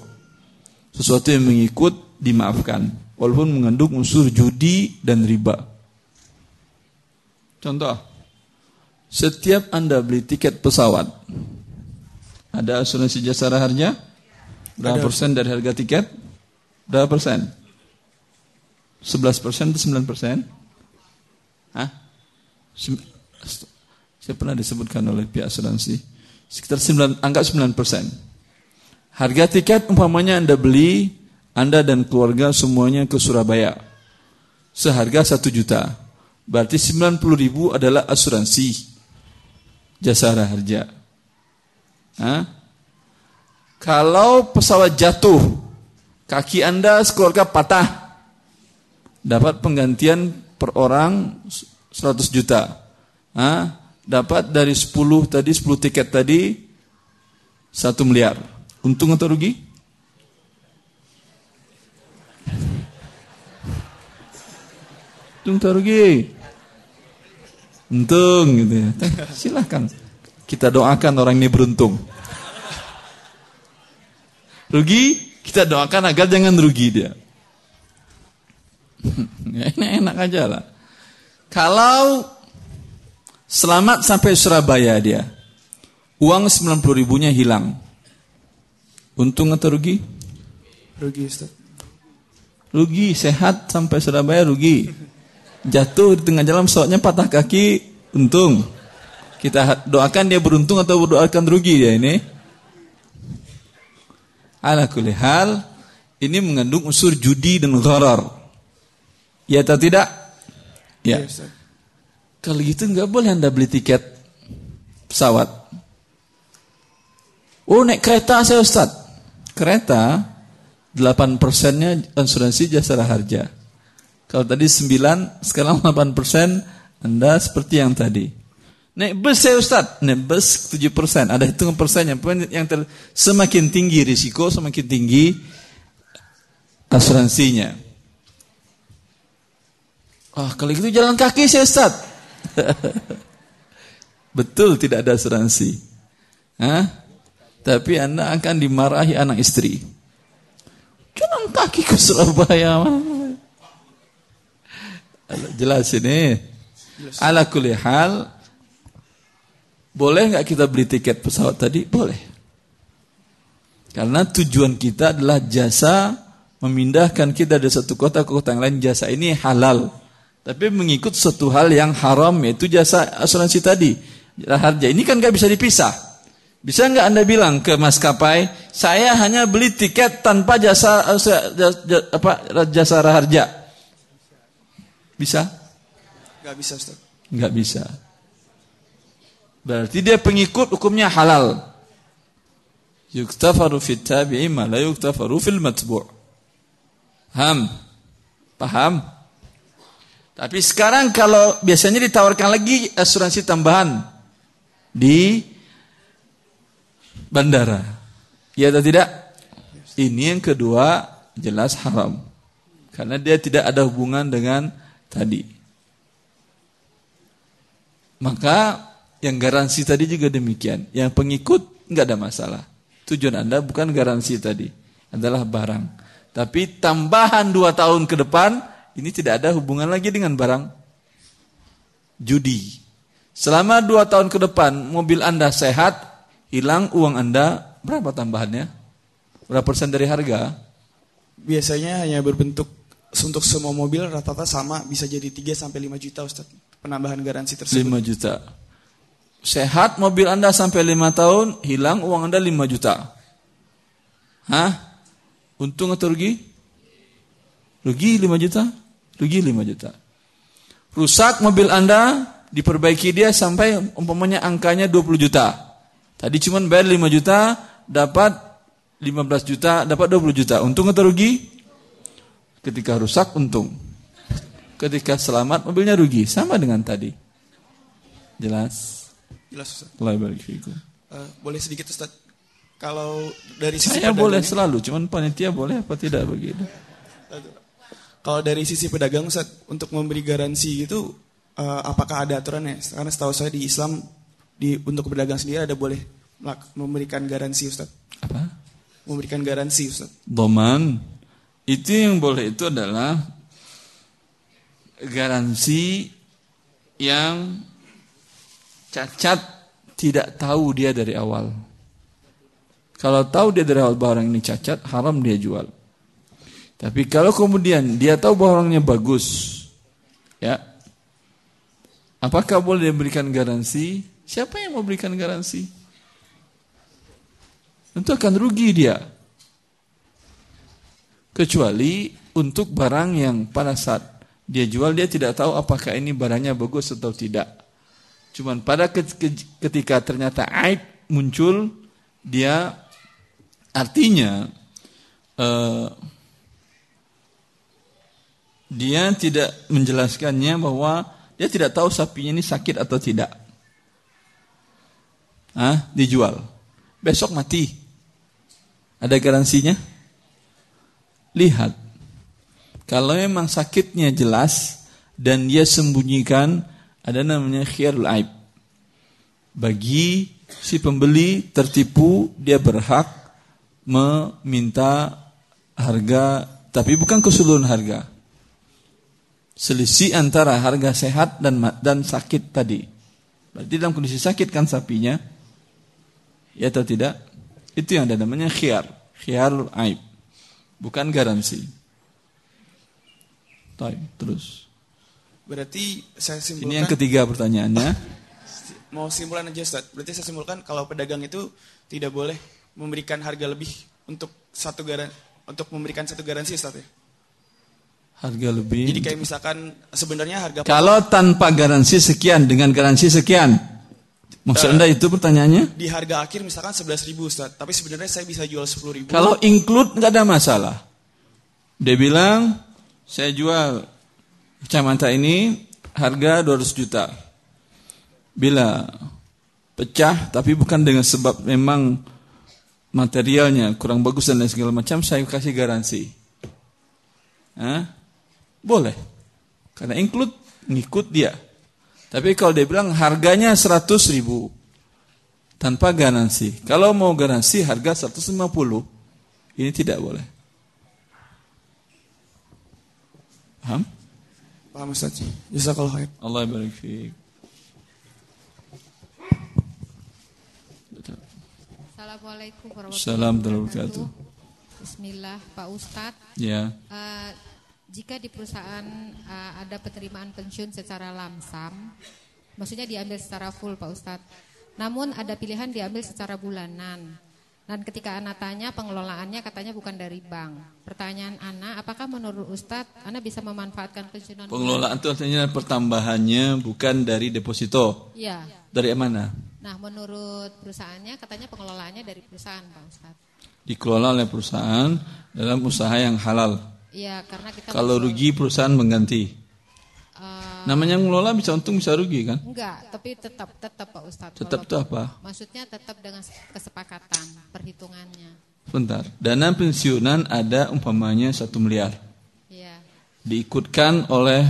Sesuatu yang mengikut dimaafkan walaupun mengandung unsur judi dan riba. Contoh, setiap Anda beli tiket pesawat, ada asuransi jasara harja? Berapa Ada. persen dari harga tiket? Berapa persen? 11 persen atau 9 persen? Hah? Saya pernah disebutkan oleh pihak asuransi. Sekitar 9, anggap 9 persen. Harga tiket umpamanya Anda beli, Anda dan keluarga semuanya ke Surabaya. Seharga 1 juta. Berarti 90 ribu adalah asuransi jasa harja. Hah? Kalau pesawat jatuh, kaki Anda sekeluarga patah, dapat penggantian per orang 100 juta. Hah? Dapat dari 10 tadi, 10 tiket tadi, 1 miliar. Untung atau rugi? Untung atau rugi? Untung gitu ya. Silahkan. Kita doakan orang ini beruntung. Rugi, kita doakan agar jangan rugi dia. Ya, Enak-enak aja lah. Kalau selamat sampai Surabaya dia, uang 90 ribunya hilang. Untung atau rugi? Rugi Ustaz. Rugi, sehat sampai Surabaya rugi. Jatuh di tengah jalan pesawatnya patah kaki, untung. Kita doakan dia beruntung atau berdoakan rugi dia ini. Ala kulli hal, ini mengandung unsur judi dan gharar. Ya atau tidak? Ya. Ustaz. Kalau gitu nggak boleh anda beli tiket pesawat. Oh naik kereta saya Ustaz. Kereta 8 persennya asuransi jasa harja. Kalau tadi 9, sekarang 8 persen, Anda seperti yang tadi. Naik bus saya Ustaz, naik bus 7 persen, ada hitungan persennya. Yang ter, semakin tinggi risiko, semakin tinggi asuransinya. Wah, kalau gitu jalan kaki saya Ustaz. Betul tidak ada asuransi. Hah? Tapi Anda akan dimarahi anak istri. Jalan kaki ke Surabaya. Jelas ini. Ala kulli hal boleh nggak kita beli tiket pesawat tadi? Boleh. Karena tujuan kita adalah jasa memindahkan kita dari satu kota ke kota yang lain. Jasa ini halal. Tapi mengikut suatu hal yang haram yaitu jasa asuransi tadi. Harga ini kan nggak bisa dipisah. Bisa nggak anda bilang ke maskapai, saya hanya beli tiket tanpa jasa jasa, apa jasa harja? Bisa? Gak bisa Ustaz. Gak bisa. Berarti dia pengikut hukumnya halal. Yuktafaru fit tabi'i ma la yuktafaru fil matbu'. Paham? Paham? Tapi sekarang kalau biasanya ditawarkan lagi asuransi tambahan di bandara. Ya atau tidak? Ini yang kedua jelas haram. Karena dia tidak ada hubungan dengan tadi. Maka yang garansi tadi juga demikian. Yang pengikut nggak ada masalah. Tujuan Anda bukan garansi tadi, adalah barang. Tapi tambahan dua tahun ke depan, ini tidak ada hubungan lagi dengan barang judi. Selama dua tahun ke depan, mobil Anda sehat, hilang uang Anda, berapa tambahannya? Berapa persen dari harga? Biasanya hanya berbentuk untuk semua mobil rata-rata sama bisa jadi 3 sampai 5 juta Ustaz. Penambahan garansi tersebut. 5 juta. Sehat mobil Anda sampai 5 tahun, hilang uang Anda 5 juta. Hah? Untung atau rugi? Rugi 5 juta? Rugi 5 juta. Rusak mobil Anda, diperbaiki dia sampai umpamanya angkanya 20 juta. Tadi cuma bayar 5 juta, dapat 15 juta, dapat 20 juta. Untung atau rugi? Ketika rusak untung. Ketika selamat mobilnya rugi. Sama dengan tadi. Jelas? Jelas Ustaz. Uh, boleh sedikit Ustaz. Kalau dari sisi Saya boleh selalu, cuman panitia boleh apa tidak begitu. Kalau dari sisi pedagang Ustaz, untuk memberi garansi itu uh, apakah ada aturannya? Karena setahu saya di Islam di untuk pedagang sendiri ada boleh memberikan garansi Ustaz. Apa? Memberikan garansi Ustaz. Doman. Itu yang boleh itu adalah garansi yang cacat tidak tahu dia dari awal. Kalau tahu dia dari awal barang ini cacat, haram dia jual. Tapi kalau kemudian dia tahu bahwa orangnya bagus, ya, apakah boleh diberikan garansi? Siapa yang mau berikan garansi? Tentu akan rugi dia. Kecuali untuk barang yang pada saat dia jual dia tidak tahu apakah ini barangnya bagus atau tidak. Cuman pada ketika ternyata aib muncul dia artinya uh, dia tidak menjelaskannya bahwa dia tidak tahu sapinya ini sakit atau tidak. Ah, dijual. Besok mati. Ada garansinya? Lihat, kalau memang sakitnya jelas dan dia sembunyikan, ada namanya khiyarul aib. Bagi si pembeli tertipu, dia berhak meminta harga, tapi bukan keseluruhan harga. Selisih antara harga sehat dan dan sakit tadi. Berarti dalam kondisi sakit kan sapinya, ya atau tidak? Itu yang ada namanya khiyar, khiyarul aib bukan garansi. Taib, terus. Berarti saya simpulkan. Ini yang ketiga pertanyaannya. Mau simpulan aja Ustaz. Berarti saya simpulkan kalau pedagang itu tidak boleh memberikan harga lebih untuk satu garan untuk memberikan satu garansi Ustaz ya. Harga lebih. Jadi kayak misalkan sebenarnya harga Kalau tanpa garansi sekian dengan garansi sekian. Maksud Anda itu pertanyaannya? Di harga akhir misalkan 11 ribu Ustaz, tapi sebenarnya saya bisa jual 10 ribu. Kalau include nggak ada masalah. Dia bilang, saya jual Kacamata ini harga 200 juta. Bila pecah tapi bukan dengan sebab memang materialnya kurang bagus dan lain segala macam, saya kasih garansi. Hah? Boleh. Karena include ngikut dia. Tapi kalau dia bilang harganya 100 ribu tanpa garansi. Kalau mau garansi harga 150, ini tidak boleh. Paham? Paham Ustaz. Jazakallah khair. Allah barik fiik. Assalamualaikum Salam warahmatullahi wabarakatuh. Bismillah, Pak Ustadz. Ya. Eh, jika di perusahaan eh, ada penerimaan pensiun secara lamsam, maksudnya diambil secara full, Pak Ustadz. Namun ada pilihan diambil secara bulanan. Dan ketika Ana tanya pengelolaannya katanya bukan dari bank. Pertanyaan Ana, apakah menurut Ustadz Ana bisa memanfaatkan pensiunan? Pengelolaan itu artinya pertambahannya bukan dari deposito. Iya. Dari mana? Nah, menurut perusahaannya katanya pengelolaannya dari perusahaan, Pak Ustadz. Dikelola oleh perusahaan dalam usaha yang halal. Iya, karena kita Kalau rugi perusahaan mengganti. Eh, Namanya mengelola bisa untung bisa rugi kan? Enggak, tapi tetap tetap Pak Ustadz. Tetap itu apa? Maksudnya tetap dengan kesepakatan perhitungannya. Sebentar. Dana pensiunan ada umpamanya satu miliar. Iya, Diikutkan oleh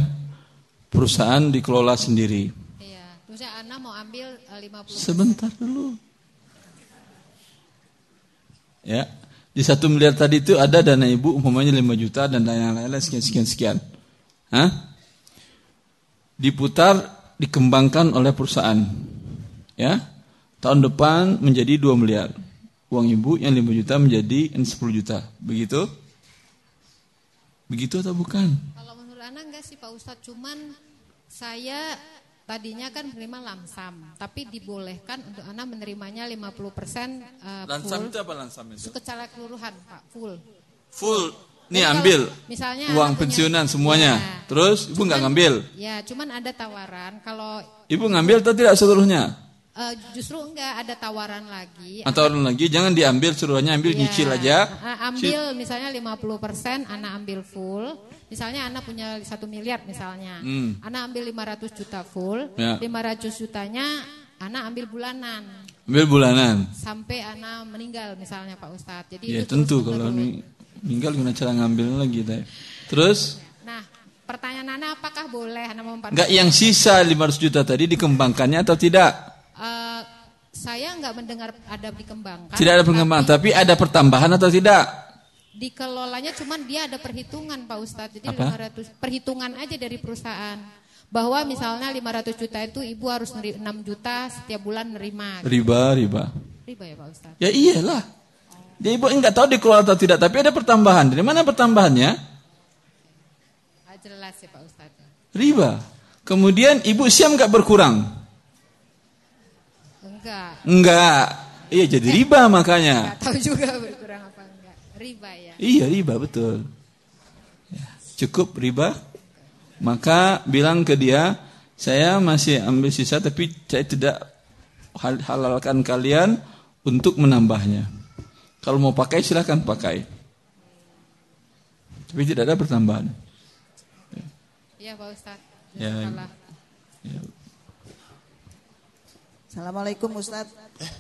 perusahaan dikelola sendiri. iya. Terusnya Ana mau ambil eh, 50 Sebentar dulu. Ya. Di satu miliar tadi itu ada dana ibu umpamanya 5 juta dan dana lain-lain sekian sekian sekian. Hah? Diputar dikembangkan oleh perusahaan. Ya. Tahun depan menjadi 2 miliar. Uang ibu yang 5 juta menjadi 10 juta. Begitu? Begitu atau bukan? Kalau menurut Ana enggak sih Pak Ustadz, cuman saya tadinya kan menerima lamsam, tapi dibolehkan untuk Ana menerimanya 50% eh, Lansam full. itu apa lansam itu? Secara keseluruhan, Pak, full. Full. Nih Jadi ambil kalau misalnya uang anak punya- pensiunan semuanya. Ya. Terus ibu nggak ngambil. Ya, cuman ada tawaran kalau Ibu ngambil atau tidak seluruhnya? Eh, justru enggak ada tawaran lagi. Atau orang lagi jangan diambil suruhannya ambil Iya. nyicil aja. Ah, Ambil misalnya 50%, anak ambil full. Misalnya anak punya satu miliar misalnya. Hmm. Anak ambil 500 juta full. Ya. 500 jutanya anak ambil bulanan. Ambil bulanan. Sampai anak meninggal misalnya Pak Ustadz. Jadi Ya itu tentu kalau meninggal gimana cara ngambil lagi teh. Terus Nah, pertanyaan anak apakah boleh anak mempan- nggak yang sisa 500 juta tadi dikembangkannya atau tidak? Saya nggak mendengar ada dikembangkan. Tidak ada pengembangan, tapi ada pertambahan atau tidak? dikelolanya cuman dia ada perhitungan Pak Ustadz. Jadi Apa? 500 perhitungan aja dari perusahaan. Bahwa misalnya 500 juta itu ibu harus neri- 6 juta setiap bulan nerima. Riba, riba. Riba ya Pak Ustadz. Ya iyalah. Dia ibu nggak tahu dikelola atau tidak, tapi ada pertambahan. Dari mana pertambahannya? Ah, jelas ya Pak Ustadz. Riba. Kemudian ibu siam nggak berkurang? Enggak. Enggak. Iya jadi riba makanya. Enggak tahu juga berkurang apa enggak. Riba ya. Iya riba betul. Ya, Cukup riba. Maka bilang ke dia, saya masih ambil sisa tapi saya tidak hal- halalkan kalian untuk menambahnya. Kalau mau pakai silahkan pakai. Tapi tidak ada pertambahan. Iya Pak Ustadz. Ya. Jazakallah. Assalamualaikum Ustadz.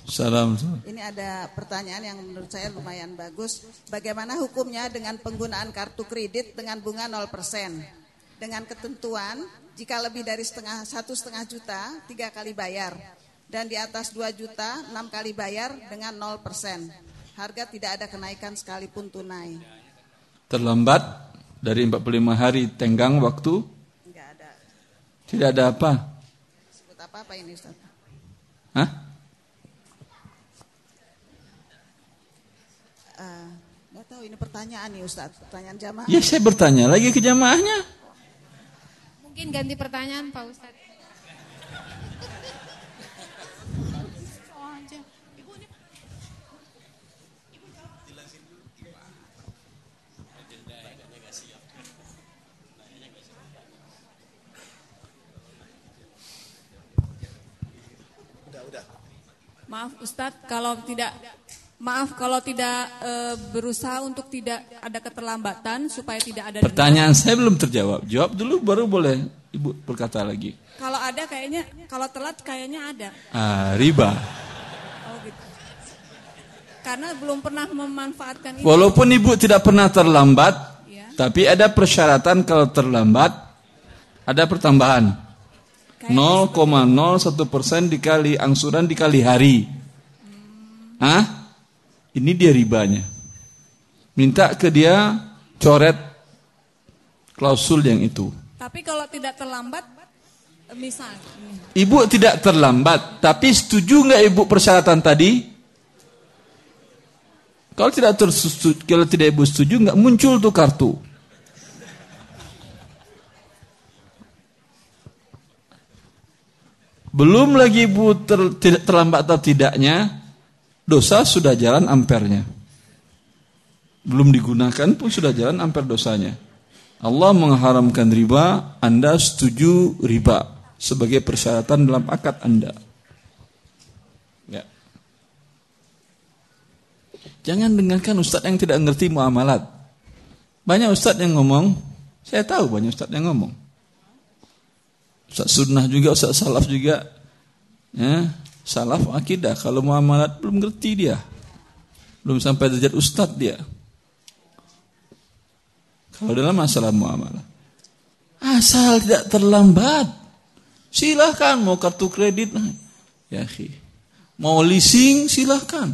Salam. Ini ada pertanyaan yang menurut saya lumayan bagus. Bagaimana hukumnya dengan penggunaan kartu kredit dengan bunga 0%? Dengan ketentuan jika lebih dari setengah satu setengah juta tiga kali bayar dan di atas 2 juta enam kali bayar dengan 0%. Harga tidak ada kenaikan sekalipun tunai. Terlambat dari 45 hari tenggang waktu Enggak ada. tidak ada apa? Sebut apa apa ini Ustadz? Hah? Eh, Nggak tahu ini pertanyaan nih Ustadz, pertanyaan jamaah. Ya saya bertanya lagi ke jamaahnya. Mungkin ganti pertanyaan Pak Ustadz. Maaf Ustadz, kalau tidak Maaf kalau tidak e, berusaha untuk tidak ada keterlambatan supaya tidak ada Pertanyaan dendam. saya belum terjawab. Jawab dulu baru boleh Ibu berkata lagi. Kalau ada kayaknya kalau telat kayaknya ada. Ah, riba. Oh gitu. Karena belum pernah memanfaatkan itu. Walaupun Ibu tidak pernah terlambat, ya. tapi ada persyaratan kalau terlambat ada pertambahan. 0,01 persen dikali angsuran dikali hari. Hmm. Hah? Ini dia ribanya. Minta ke dia coret klausul yang itu. Tapi kalau tidak terlambat, misal. Ibu tidak terlambat, tapi setuju nggak ibu persyaratan tadi? Kalau tidak tersetuju, kalau tidak ibu setuju nggak muncul tuh kartu. Belum lagi ter, terlambat atau tidaknya, dosa sudah jalan ampernya. Belum digunakan pun sudah jalan amper dosanya. Allah mengharamkan riba, Anda setuju riba sebagai persyaratan dalam akad Anda. Ya. Jangan dengarkan ustaz yang tidak ngerti muamalat. Banyak ustaz yang ngomong, saya tahu banyak ustaz yang ngomong. Ustaz sunnah juga, ustaz salaf juga. Ya, salaf akidah. Kalau muamalat belum ngerti dia. Belum sampai derajat ustad dia. Kalau dalam masalah muamalah. Asal tidak terlambat. Silahkan mau kartu kredit. Ya. Mau leasing silahkan.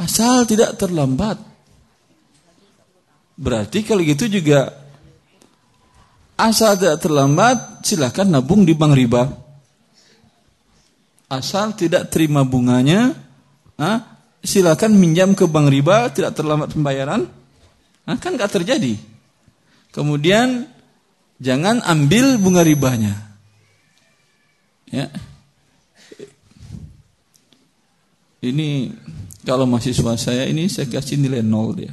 Asal tidak terlambat. Berarti kalau gitu juga asal tidak terlambat silahkan nabung di bank riba asal tidak terima bunganya, ah, silakan minjam ke bank riba, tidak terlambat pembayaran, ah, kan nggak terjadi. Kemudian jangan ambil bunga ribanya. Ya. Ini kalau mahasiswa saya ini saya kasih nilai nol dia.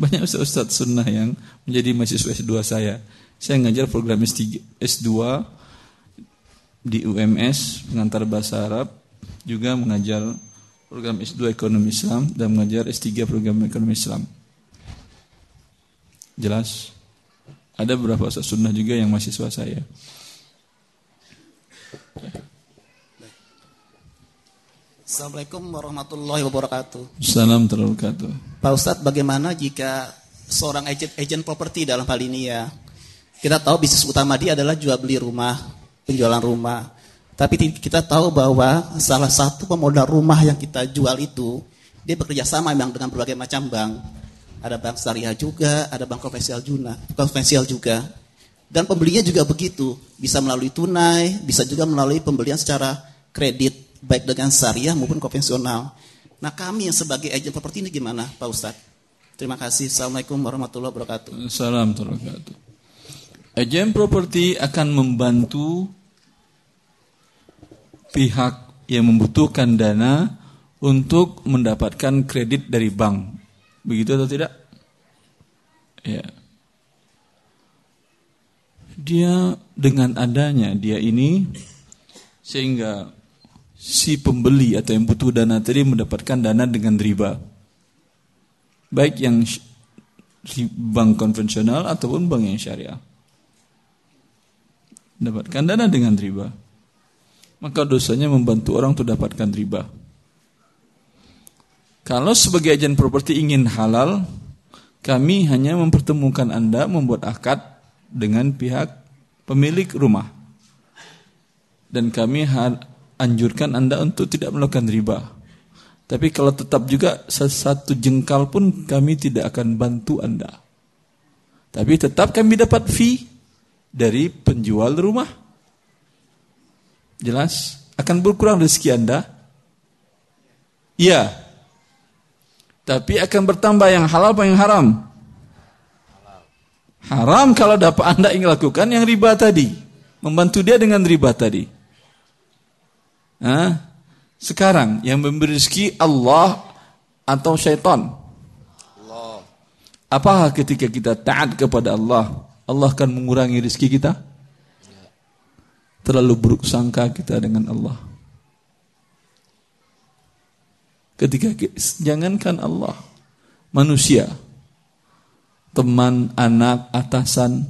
Banyak ustaz-ustaz sunnah yang menjadi mahasiswa S2 saya. Saya ngajar program S3, S2 di UMS pengantar bahasa Arab juga mengajar program S2 Ekonomi Islam dan mengajar S3 program Ekonomi Islam. Jelas? Ada beberapa ustaz sunnah juga yang mahasiswa saya. Assalamualaikum warahmatullahi wabarakatuh. Warahmatullahi wabarakatuh. Pak Ustadz, bagaimana jika seorang agent, agent properti dalam hal ini ya, kita tahu bisnis utama dia adalah jual beli rumah, penjualan rumah. Tapi kita tahu bahwa salah satu pemodal rumah yang kita jual itu, dia bekerja sama memang dengan berbagai macam bank. Ada bank syariah juga, ada bank konvensional juga, konvensional juga. Dan pembelinya juga begitu, bisa melalui tunai, bisa juga melalui pembelian secara kredit, baik dengan syariah maupun konvensional. Nah kami yang sebagai agen properti ini gimana Pak Ustadz? Terima kasih. Assalamualaikum warahmatullahi wabarakatuh. Assalamualaikum warahmatullahi wabarakatuh. Agen properti akan membantu pihak yang membutuhkan dana untuk mendapatkan kredit dari bank. Begitu atau tidak? Ya. Dia dengan adanya dia ini sehingga si pembeli atau yang butuh dana tadi mendapatkan dana dengan riba. Baik yang bank konvensional ataupun bank yang syariah dapatkan dana dengan riba. Maka dosanya membantu orang untuk dapatkan riba. Kalau sebagai agen properti ingin halal, kami hanya mempertemukan Anda membuat akad dengan pihak pemilik rumah. Dan kami anjurkan Anda untuk tidak melakukan riba. Tapi kalau tetap juga satu jengkal pun kami tidak akan bantu Anda. Tapi tetap kami dapat fee dari penjual rumah. Jelas? Akan berkurang rezeki Anda? Iya. Tapi akan bertambah yang halal apa yang haram? Haram kalau dapat Anda ingin lakukan yang riba tadi. Membantu dia dengan riba tadi. Nah, sekarang yang memberi rezeki Allah atau syaitan? Allah. Apakah ketika kita taat kepada Allah Allah akan mengurangi rezeki kita? Terlalu buruk sangka kita dengan Allah. Ketika jangankan Allah, manusia, teman, anak, atasan,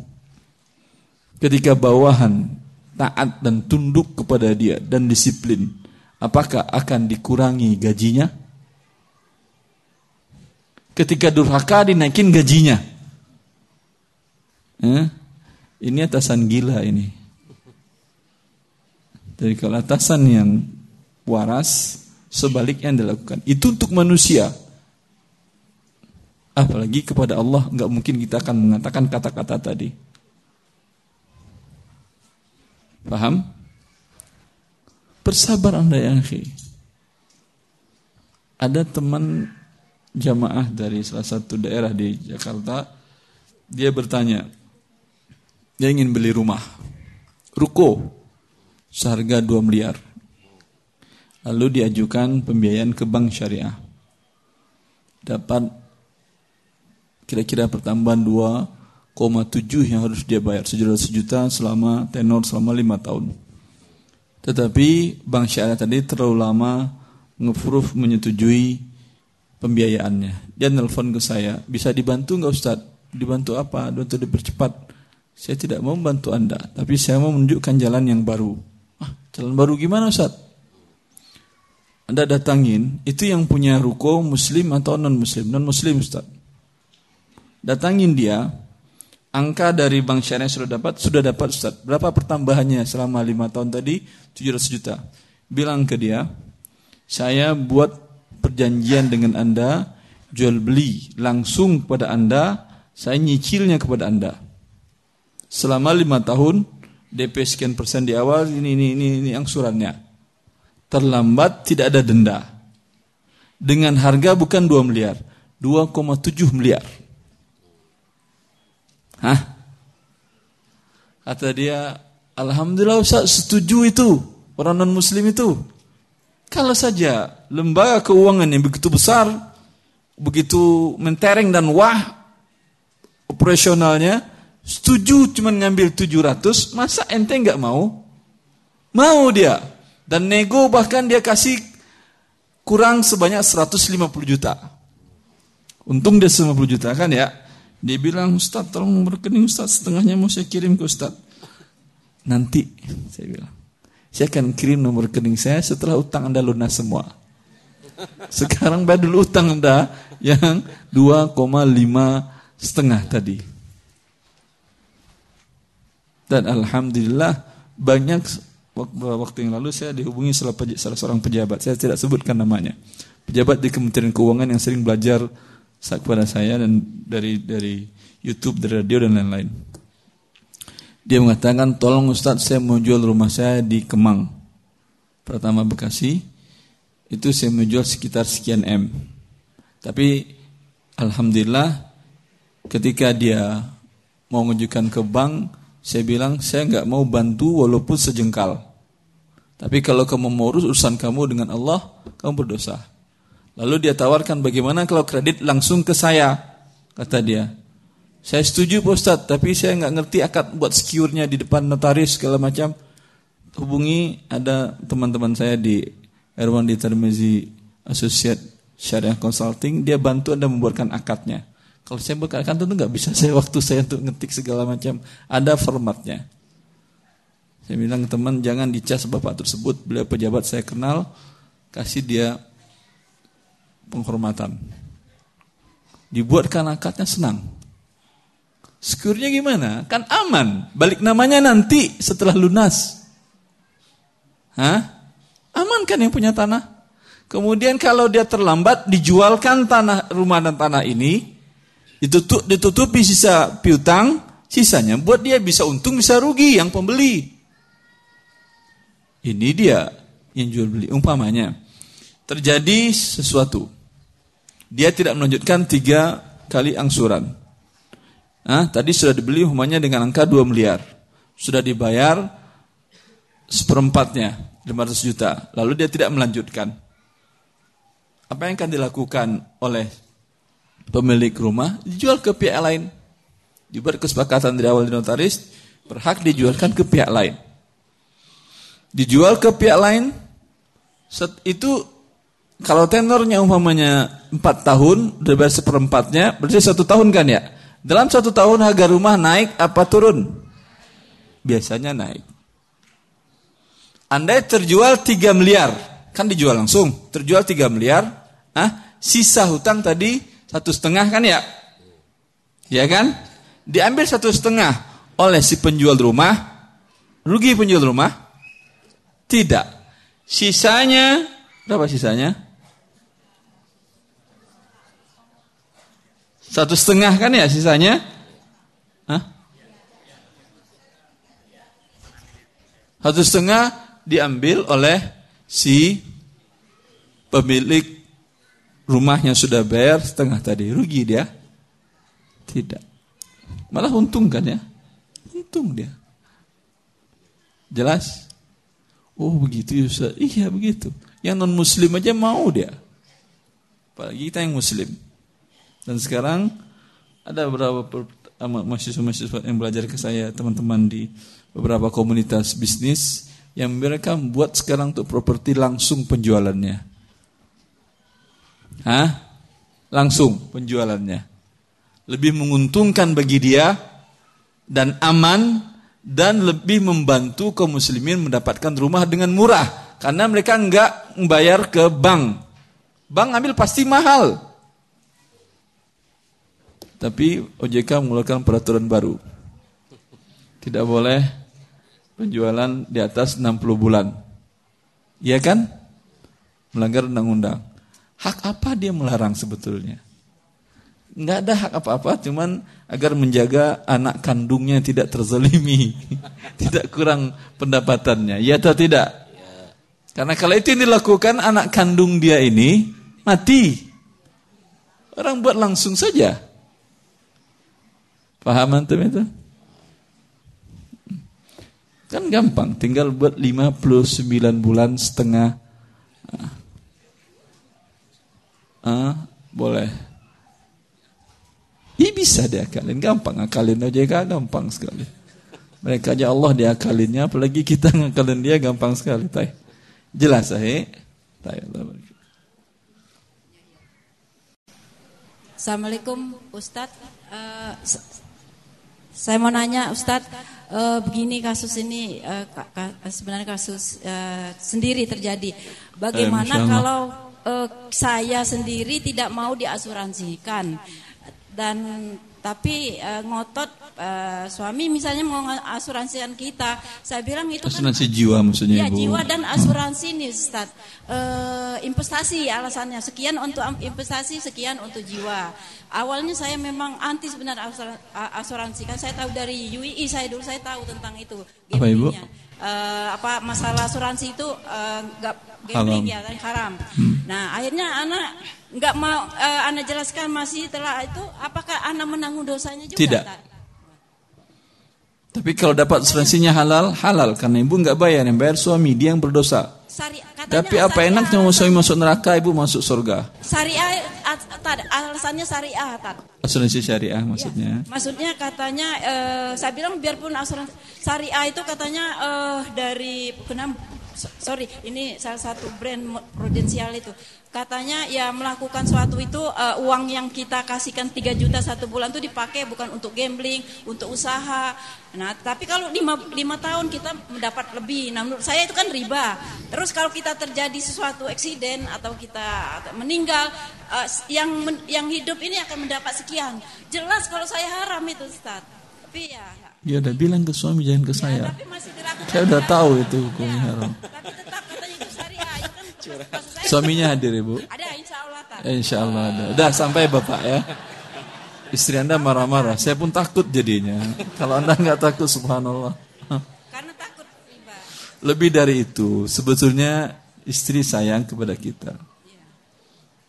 ketika bawahan taat dan tunduk kepada dia dan disiplin, apakah akan dikurangi gajinya? Ketika durhaka dinaikin gajinya. Eh? Ini atasan gila ini. Jadi kalau atasan yang waras, sebaliknya yang dilakukan. Itu untuk manusia. Apalagi kepada Allah nggak mungkin kita akan mengatakan kata-kata tadi. Paham? Bersabar anda yang akhi. Ada teman jamaah dari salah satu daerah di Jakarta, dia bertanya, dia ingin beli rumah, ruko, seharga 2 miliar. Lalu diajukan pembiayaan ke bank syariah. Dapat kira-kira pertambahan 2,7 yang harus dia bayar sejuta sejuta selama tenor selama lima tahun. Tetapi bank syariah tadi terlalu lama ngeproof menyetujui pembiayaannya. Dia nelfon ke saya, bisa dibantu nggak Ustaz? Dibantu apa? Dibantu dipercepat. Saya tidak mau membantu Anda, tapi saya mau menunjukkan jalan yang baru. Ah, jalan baru gimana Ustaz? Anda datangin, itu yang punya ruko muslim atau non muslim? Non muslim Ustaz datangin dia, angka dari bank syariah sudah dapat, sudah dapat Ustaz. Berapa pertambahannya selama lima tahun tadi? 700 juta. Bilang ke dia, saya buat perjanjian dengan Anda, jual beli langsung kepada Anda, saya nyicilnya kepada Anda. Selama lima tahun, DP sekian persen di awal, ini, ini, ini, ini angsurannya. Terlambat tidak ada denda. Dengan harga bukan 2 miliar, 2,7 miliar. Hah? Kata dia, Alhamdulillah Ustaz setuju itu. Orang non muslim itu. Kalau saja lembaga keuangan yang begitu besar, begitu mentereng dan wah operasionalnya, setuju cuma ngambil 700, masa ente nggak mau? Mau dia. Dan nego bahkan dia kasih kurang sebanyak 150 juta. Untung dia 50 juta kan ya. Dia bilang, Ustaz tolong rekening Ustaz, setengahnya mau saya kirim ke Ustaz. Nanti, saya bilang. Saya akan kirim nomor rekening saya setelah utang Anda lunas semua. Sekarang bayar dulu utang Anda yang 2,5 setengah tadi. Dan Alhamdulillah banyak waktu yang lalu saya dihubungi salah, salah seorang pejabat. Saya tidak sebutkan namanya. Pejabat di Kementerian Keuangan yang sering belajar kepada saya dan dari dari YouTube, dari radio dan lain-lain. Dia mengatakan, tolong Ustadz saya mau jual rumah saya di Kemang. Pertama Bekasi, itu saya mau jual sekitar sekian M. Tapi Alhamdulillah ketika dia mau menunjukkan ke bank, saya bilang saya nggak mau bantu walaupun sejengkal. Tapi kalau kamu mau urus urusan kamu dengan Allah, kamu berdosa. Lalu dia tawarkan bagaimana kalau kredit langsung ke saya, kata dia. Saya setuju Pak Ustadz, tapi saya nggak ngerti akad buat secure-nya di depan notaris segala macam. Hubungi ada teman-teman saya di Erwan di Termezi Associate Syariah Consulting, dia bantu Anda membuatkan akadnya. Kalau saya buat akad tentu nggak bisa saya waktu saya untuk ngetik segala macam. Ada formatnya. Saya bilang teman jangan dicas bapak tersebut, beliau pejabat saya kenal, kasih dia penghormatan. Dibuatkan akadnya senang. Sekurnya gimana? Kan aman. Balik namanya nanti setelah lunas. Hah? Aman kan yang punya tanah? Kemudian kalau dia terlambat dijualkan tanah rumah dan tanah ini ditutup, ditutupi sisa piutang, sisanya buat dia bisa untung bisa rugi yang pembeli. Ini dia yang jual beli umpamanya terjadi sesuatu. Dia tidak melanjutkan tiga kali angsuran. Nah, tadi sudah dibeli rumahnya dengan angka 2 miliar. Sudah dibayar seperempatnya, 500 juta. Lalu dia tidak melanjutkan. Apa yang akan dilakukan oleh pemilik rumah? Dijual ke pihak lain. Dibuat kesepakatan dari awal di notaris, berhak dijualkan ke pihak lain. Dijual ke pihak lain, itu kalau tenornya umpamanya 4 tahun, udah bayar seperempatnya, berarti satu tahun kan ya? Dalam satu tahun harga rumah naik apa turun? Biasanya naik. Anda terjual 3 miliar, kan dijual langsung, terjual 3 miliar, ah, sisa hutang tadi satu setengah kan ya? Ya kan? Diambil satu setengah oleh si penjual rumah, rugi penjual rumah? Tidak. Sisanya, berapa sisanya? Satu setengah kan ya sisanya? Hah? Satu setengah diambil oleh si pemilik rumahnya sudah bayar setengah tadi. Rugi dia? Tidak. Malah untung kan ya? Untung dia. Jelas? Oh begitu Ustaz. Iya begitu. Yang non muslim aja mau dia. Apalagi kita yang muslim. Dan sekarang ada beberapa mahasiswa-mahasiswa yang belajar ke saya, teman-teman di beberapa komunitas bisnis yang mereka buat sekarang untuk properti langsung penjualannya. Hah? Langsung penjualannya. Lebih menguntungkan bagi dia dan aman dan lebih membantu kaum muslimin mendapatkan rumah dengan murah karena mereka enggak membayar ke bank. Bank ambil pasti mahal. Tapi OJK mengeluarkan peraturan baru. Tidak boleh penjualan di atas 60 bulan. Iya kan? Melanggar undang-undang. Hak apa dia melarang sebetulnya? Enggak ada hak apa-apa, cuman agar menjaga anak kandungnya tidak terzalimi, tidak kurang pendapatannya. Ya atau tidak? Karena kalau itu yang dilakukan anak kandung dia ini mati. Orang buat langsung saja. Paham antum itu? Kan gampang, tinggal buat 59 bulan setengah. Ah, ah boleh. Ini bisa diakalin, gampang akalin aja gampang sekali. Mereka aja Allah diakalinnya, apalagi kita ngakalin dia gampang sekali. Tay. Jelas eh? Tay. Assalamualaikum Ustadz. Uh, saya mau nanya Ustadz, uh, begini kasus ini uh, sebenarnya kasus uh, sendiri terjadi. Bagaimana eh, kalau uh, saya sendiri tidak mau diasuransikan dan tapi uh, ngotot uh, suami misalnya mau asuransikan kita. Saya bilang itu kan asuransi kan, jiwa maksudnya ya, ibu? jiwa dan asuransi nih Ustaz uh, investasi alasannya. Sekian untuk investasi sekian untuk jiwa. Awalnya saya memang anti sebenarnya asuransi. Kan saya tahu dari UII saya dulu saya tahu tentang itu apa ibu? uh, apa masalah asuransi itu nggak gambling ya kan haram. Hmm. Nah akhirnya anak nggak mau uh, anak jelaskan masih setelah itu apakah anak menanggung dosanya juga? Tidak. Tak? Tapi kalau dapat asuransinya halal, halal karena ibu nggak bayar, yang bayar suami dia yang berdosa. Sari, Tapi apa syariah, enaknya mau suami masuk neraka, ibu masuk surga? Syariah, alasannya syariah, tad. Asuransi syariah maksudnya? Ya, maksudnya katanya, uh, saya bilang biarpun asuransi syariah itu katanya uh, dari kenapa sorry ini salah satu brand prudensial itu. Katanya ya melakukan suatu itu uh, uang yang kita kasihkan 3 juta satu bulan itu dipakai bukan untuk gambling untuk usaha. Nah tapi kalau lima, lima tahun kita mendapat lebih. Nah menurut saya itu kan riba. Terus kalau kita terjadi sesuatu eksiden atau kita meninggal uh, yang yang hidup ini akan mendapat sekian. Jelas kalau saya haram itu Ustaz. Tapi ya Ya udah bilang ke suami jangan ke ya, saya. saya udah tahu itu hukumnya ya, haram. Tapi tetap katanya itu syariah. Ya kan, Suaminya hadir ibu. Ada insya Allah. Tak. Insya Allah ada. Udah sampai bapak ya. Istri anda marah-marah. Saya pun takut jadinya. Kalau anda nggak takut, subhanallah. Karena takut riba. Lebih dari itu, sebetulnya istri sayang kepada kita.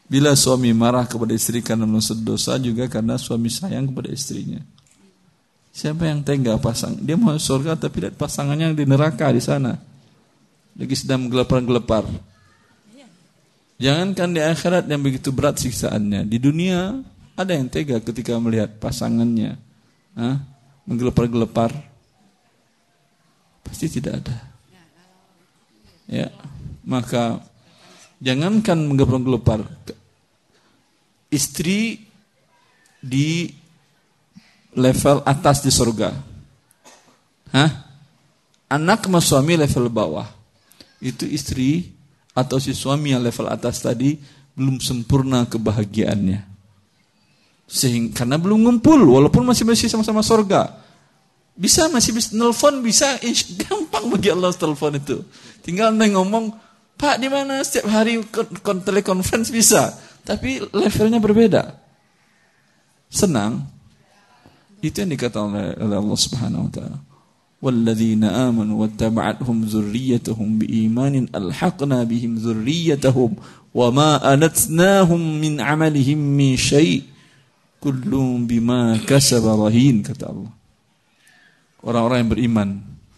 Bila suami marah kepada istri karena melakukan dosa juga karena suami sayang kepada istrinya. Siapa yang tega pasang? Dia mau surga tapi lihat pasangannya di neraka di sana. Lagi sedang menggelepar-gelepar. Jangankan di akhirat yang begitu berat siksaannya. Di dunia ada yang tega ketika melihat pasangannya ah, menggelepar-gelepar. Pasti tidak ada. Ya, maka Jangankan menggelepar-gelepar. Istri di level atas di surga. Hah? Anak sama suami level bawah. Itu istri atau si suami yang level atas tadi belum sempurna kebahagiaannya. Sehingga karena belum ngumpul walaupun masih masih sama-sama surga. Bisa masih bisa nelfon bisa gampang bagi Allah telepon itu. Tinggal neng ngomong, "Pak, di mana setiap hari kon telekonferensi bisa." Tapi levelnya berbeda. Senang. Itu yang dikatakan oleh, oleh Allah Subhanahu wa taala. Walladzina amanu wattaba'athum dzurriyyatuhum biimanin alhaqna bihim dzurriyyatahum wama anatnahum min amalihim min syai' kullum bima kasaba kata Allah. Orang-orang yang beriman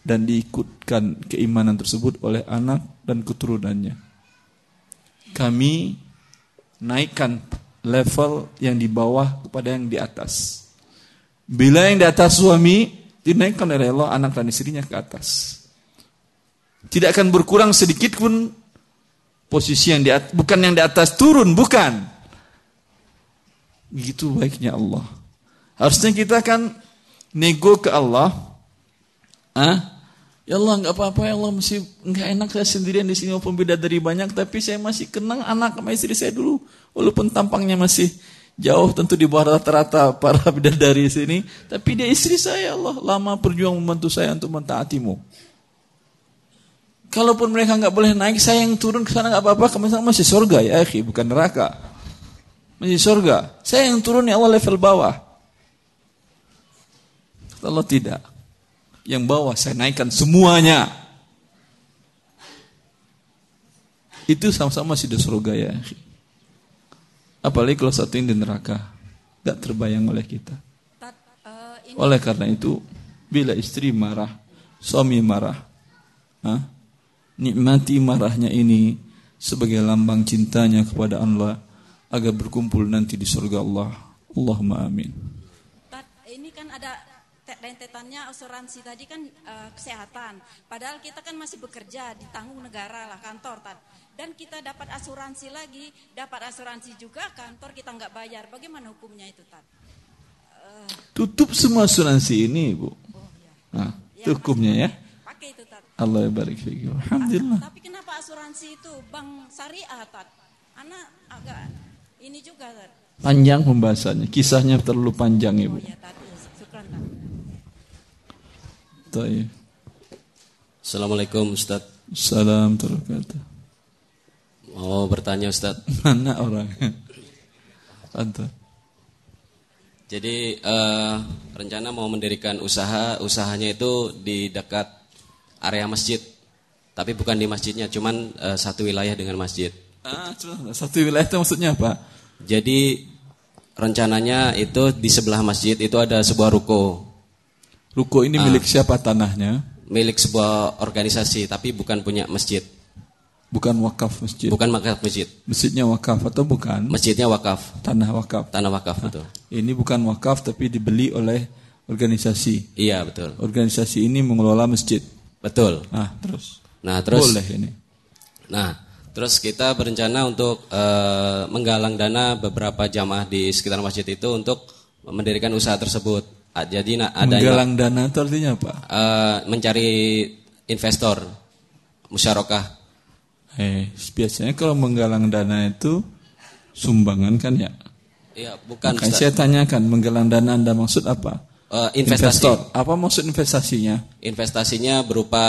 dan diikutkan keimanan tersebut oleh anak dan keturunannya. Kami naikkan level yang di bawah kepada yang di atas bila yang di atas suami dinaikkan oleh Allah anak dan istrinya ke atas. Tidak akan berkurang sedikit pun posisi yang di atas, bukan yang di atas turun, bukan. Begitu baiknya Allah. Harusnya kita kan nego ke Allah. Ah, ya Allah nggak apa-apa ya Allah masih nggak enak saya sendirian di sini walaupun beda dari banyak tapi saya masih kenang anak sama istri saya dulu walaupun tampangnya masih Jauh tentu di bawah rata-rata para bidadari sini. Tapi dia istri saya Allah. Lama berjuang membantu saya untuk mentaatimu. Kalaupun mereka nggak boleh naik, saya yang turun ke sana nggak apa-apa. Kamu masih surga ya, akhi, bukan neraka. Masih surga. Saya yang turun ya Allah level bawah. Allah tidak. Yang bawah saya naikkan semuanya. Itu sama-sama di surga ya, akhi. Apalagi kalau satu ini di neraka. Gak terbayang oleh kita. Eh, oleh karena itu, bila istri marah, suami marah, ha? nikmati marahnya ini sebagai lambang cintanya kepada Allah agar berkumpul nanti di surga Allah. Allahumma amin. Ini kan ada rentetannya asuransi tadi kan uh, kesehatan. Padahal kita kan masih bekerja ditanggung negara lah kantor. Tad dan kita dapat asuransi lagi, dapat asuransi juga kantor kita nggak bayar. Bagaimana hukumnya itu, Tat? Uh, Tutup semua asuransi ini, Bu. Oh, ya. Nah, ya, itu hukumnya ya. Pakai itu, Tat. Allah barik fiik. Alhamdulillah. Tapi kenapa asuransi itu bank syariah, Tat? Anak agak ini juga, Tat. Panjang pembahasannya, kisahnya terlalu panjang, Ibu. Oh, ya, Tat. Syukran, Tat. Assalamualaikum Ustaz. Salam terkata. Mau bertanya Ustaz. Mana orang? Anto. Jadi uh, rencana mau mendirikan usaha, usahanya itu di dekat area masjid. Tapi bukan di masjidnya, cuman uh, satu wilayah dengan masjid. Ah, satu wilayah itu maksudnya apa? Jadi rencananya itu di sebelah masjid itu ada sebuah ruko. Ruko ini milik uh, siapa tanahnya? Milik sebuah organisasi, tapi bukan punya masjid. Bukan wakaf masjid. Bukan wakaf masjid. Masjidnya wakaf atau bukan? Masjidnya wakaf. Tanah wakaf. Tanah wakaf betul. Ini bukan wakaf tapi dibeli oleh organisasi. Iya betul. Organisasi ini mengelola masjid. Betul. Ah terus. Nah terus. Boleh ini. Nah terus kita berencana untuk uh, menggalang dana beberapa jamaah di sekitar masjid itu untuk mendirikan usaha tersebut. Jadi nah, ada menggalang dana itu artinya apa? Uh, mencari investor musyarakah Eh, biasanya kalau menggalang dana itu sumbangan kan ya? Iya, bukan. Makanya saya tanyakan menggalang dana Anda maksud apa? Uh, investasi. Investor. Apa maksud investasinya? Investasinya berupa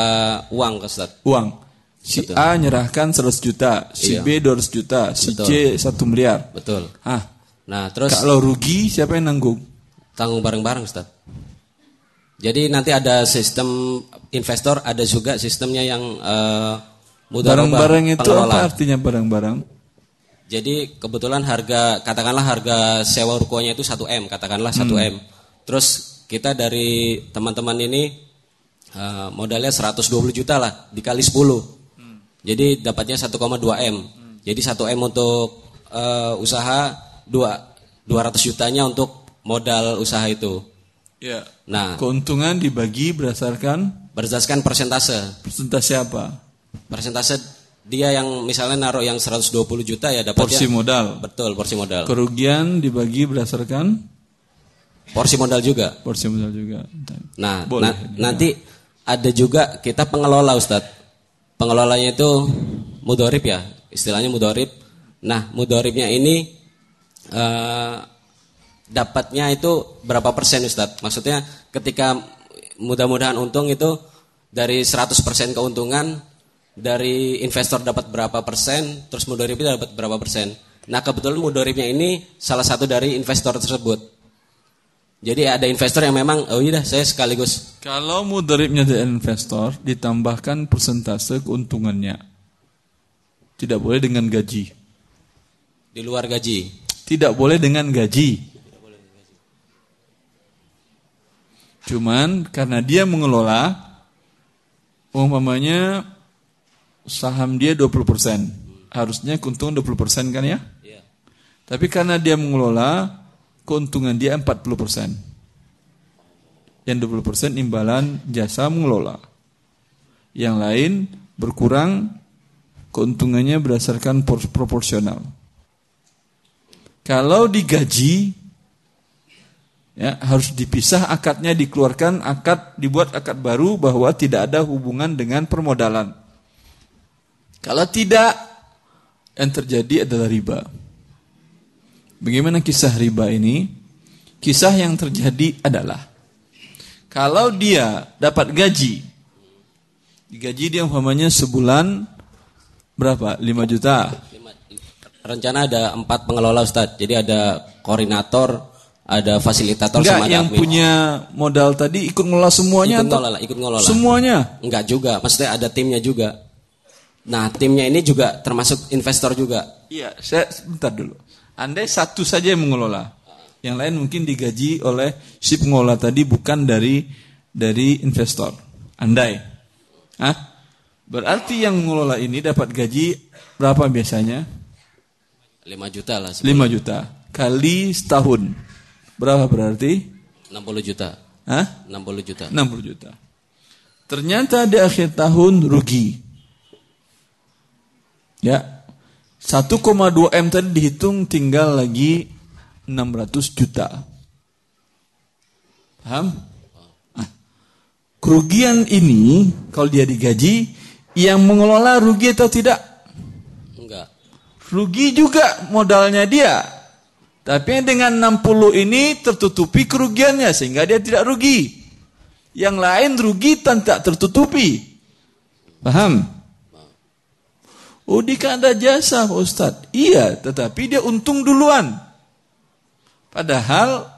uang, Ustaz. Uang. Si Betul. A nyerahkan 100 juta, si iya. B 200 juta, si Betul. C 1 miliar. Betul. Ah. Nah, terus kalau rugi siapa yang nanggung? Tanggung bareng-bareng, Ustaz. Jadi nanti ada sistem investor, ada juga sistemnya yang uh, Barang-barang itu pengelola. apa artinya barang-barang? Jadi kebetulan harga katakanlah harga sewa rukonya itu 1 m katakanlah 1 hmm. m. Terus kita dari teman-teman ini uh, modalnya 120 juta lah dikali 10. Hmm. Jadi dapatnya 1,2 m. Hmm. Jadi 1 m untuk uh, usaha 2 200 jutanya untuk modal usaha itu. Ya. Nah, keuntungan dibagi berdasarkan berdasarkan persentase. Persentase apa? Persentase dia yang misalnya naruh yang 120 juta ya dapat Porsi modal. Betul, porsi modal. Kerugian dibagi berdasarkan porsi modal juga. Porsi modal juga. Nah, Boleh. na- nanti ada juga kita pengelola Ustadz. Pengelolanya itu mudorib ya, istilahnya mudorib. Nah, mudoribnya ini eh, dapatnya itu berapa persen Ustadz? Maksudnya ketika mudah-mudahan untung itu dari 100% keuntungan dari investor dapat berapa persen, terus mudoribnya dapat berapa persen. Nah kebetulan mudoribnya ini salah satu dari investor tersebut. Jadi ada investor yang memang, oh iya dah saya sekaligus. Kalau mudaribnya dari investor ditambahkan persentase keuntungannya. Tidak boleh dengan gaji. Di luar gaji. Tidak boleh dengan gaji. Cuman karena dia mengelola umpamanya saham dia 20%. Harusnya keuntungan 20% kan ya? Iya. Tapi karena dia mengelola keuntungan dia 40%. Yang 20% imbalan jasa mengelola. Yang lain berkurang keuntungannya berdasarkan por- proporsional. Kalau digaji ya harus dipisah akadnya dikeluarkan akad dibuat akad baru bahwa tidak ada hubungan dengan permodalan. Kalau tidak yang terjadi adalah riba. Bagaimana kisah riba ini? Kisah yang terjadi adalah kalau dia dapat gaji, digaji dia umpamanya sebulan berapa? 5 juta. Rencana ada empat pengelola Ustadz. Jadi ada koordinator, ada fasilitator Enggak, sama ada yang admin. punya modal tadi ikut ngelola semuanya ikut atau ngelola, ikut ngelola. Semuanya. Enggak juga, maksudnya ada timnya juga. Nah, timnya ini juga termasuk investor juga. Iya, saya sebentar dulu. Andai satu saja yang mengelola, yang lain mungkin digaji oleh si pengelola tadi bukan dari dari investor. Andai, Hah? Berarti yang mengelola ini dapat gaji berapa biasanya? 5 juta lah. 5 juta kali setahun. Berapa berarti? 60 juta. Hah? 60 juta. 60 juta. Ternyata di akhir tahun rugi. Ya. 1,2 M tadi dihitung tinggal lagi 600 juta. Paham? Ah. Kerugian ini kalau dia digaji yang mengelola rugi atau tidak? Enggak. Rugi juga modalnya dia. Tapi dengan 60 ini tertutupi kerugiannya sehingga dia tidak rugi. Yang lain rugi dan tak tertutupi. Paham? Oh dia ada jasa Pak Ustadz. Iya, tetapi dia untung duluan. Padahal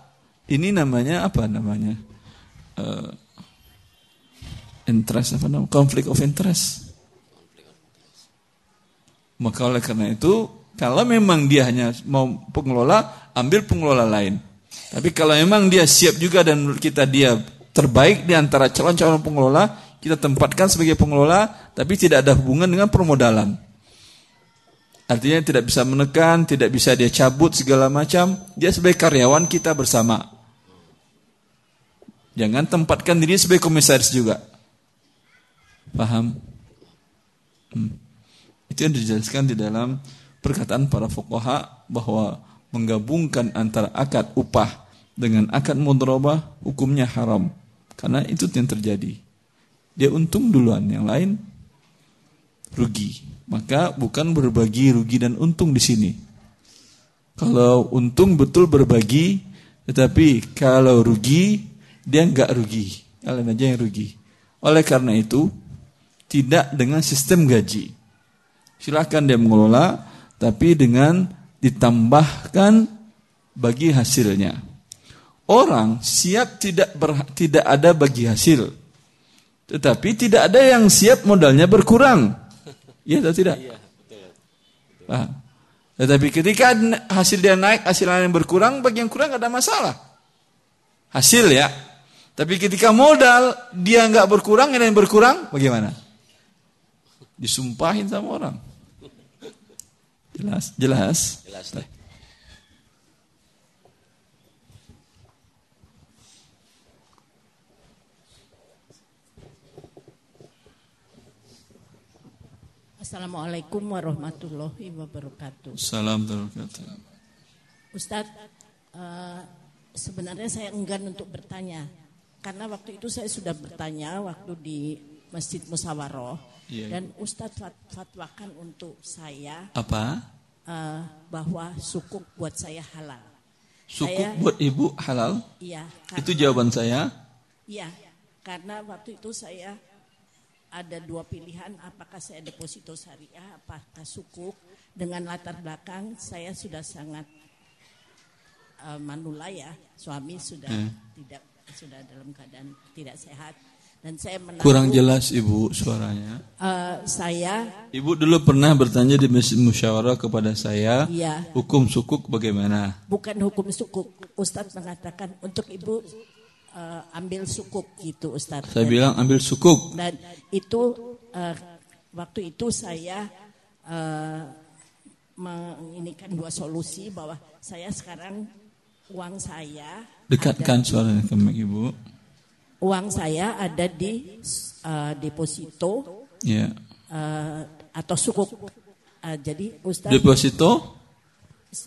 ini namanya apa namanya? Eh, interest apa namanya? Conflict of interest. Maka oleh karena itu, kalau memang dia hanya mau pengelola, ambil pengelola lain. Tapi kalau memang dia siap juga dan menurut kita dia terbaik di antara calon-calon pengelola, kita tempatkan sebagai pengelola, tapi tidak ada hubungan dengan permodalan. Artinya tidak bisa menekan, tidak bisa dia cabut segala macam. Dia sebagai karyawan kita bersama. Jangan tempatkan diri sebagai komisaris juga. Paham? Hmm. Itu yang dijelaskan di dalam perkataan para fuqaha bahwa menggabungkan antara akad upah dengan akad mudharabah hukumnya haram. Karena itu yang terjadi. Dia untung duluan, yang lain rugi. Maka bukan berbagi rugi dan untung di sini. Kalau untung betul berbagi, tetapi kalau rugi dia nggak rugi, kalian aja yang rugi. Oleh karena itu tidak dengan sistem gaji. Silakan dia mengelola, tapi dengan ditambahkan bagi hasilnya. Orang siap tidak ber, tidak ada bagi hasil, tetapi tidak ada yang siap modalnya berkurang. Iya atau tidak? Iya, betul. Tetapi ketika hasil dia naik, hasil lain berkurang, bagi yang kurang ada masalah. Hasil ya. Tapi ketika modal dia nggak berkurang, yang lain berkurang, bagaimana? Disumpahin sama orang. Jelas, jelas. Jelas. Assalamualaikum warahmatullahi wabarakatuh. Salam terkata. Ustadz, eh, sebenarnya saya enggan untuk bertanya karena waktu itu saya sudah bertanya waktu di Masjid Musawaroh Iya. dan Ustadz fat- fatwakan untuk saya Apa? eh, bahwa sukuk buat saya halal. Sukuk Saya- buat ibu halal? Iya. Itu karena- jawaban saya. Iya, karena waktu itu saya ada dua pilihan, apakah saya deposito syariah, apakah sukuk. Dengan latar belakang saya sudah sangat uh, manula ya, suami sudah Hmm. tidak sudah dalam keadaan tidak sehat dan saya menanggung. Kurang jelas ibu suaranya. Uh, saya Ibu dulu pernah bertanya di musyawarah kepada saya, Iya. hukum sukuk bagaimana? bukan hukum sukuk. Ustadz mengatakan untuk ibu uh, ambil sukuk gitu Ustadz. Saya Dan- bilang ambil sukuk. Dan itu eh, waktu itu saya eh, menginikan dua solusi bahwa saya sekarang uang saya Dekatkan suaranya ke ibu. uang saya ada di eh, deposito Ya. eh, atau sukuk. Eh, jadi Ustaz Deposito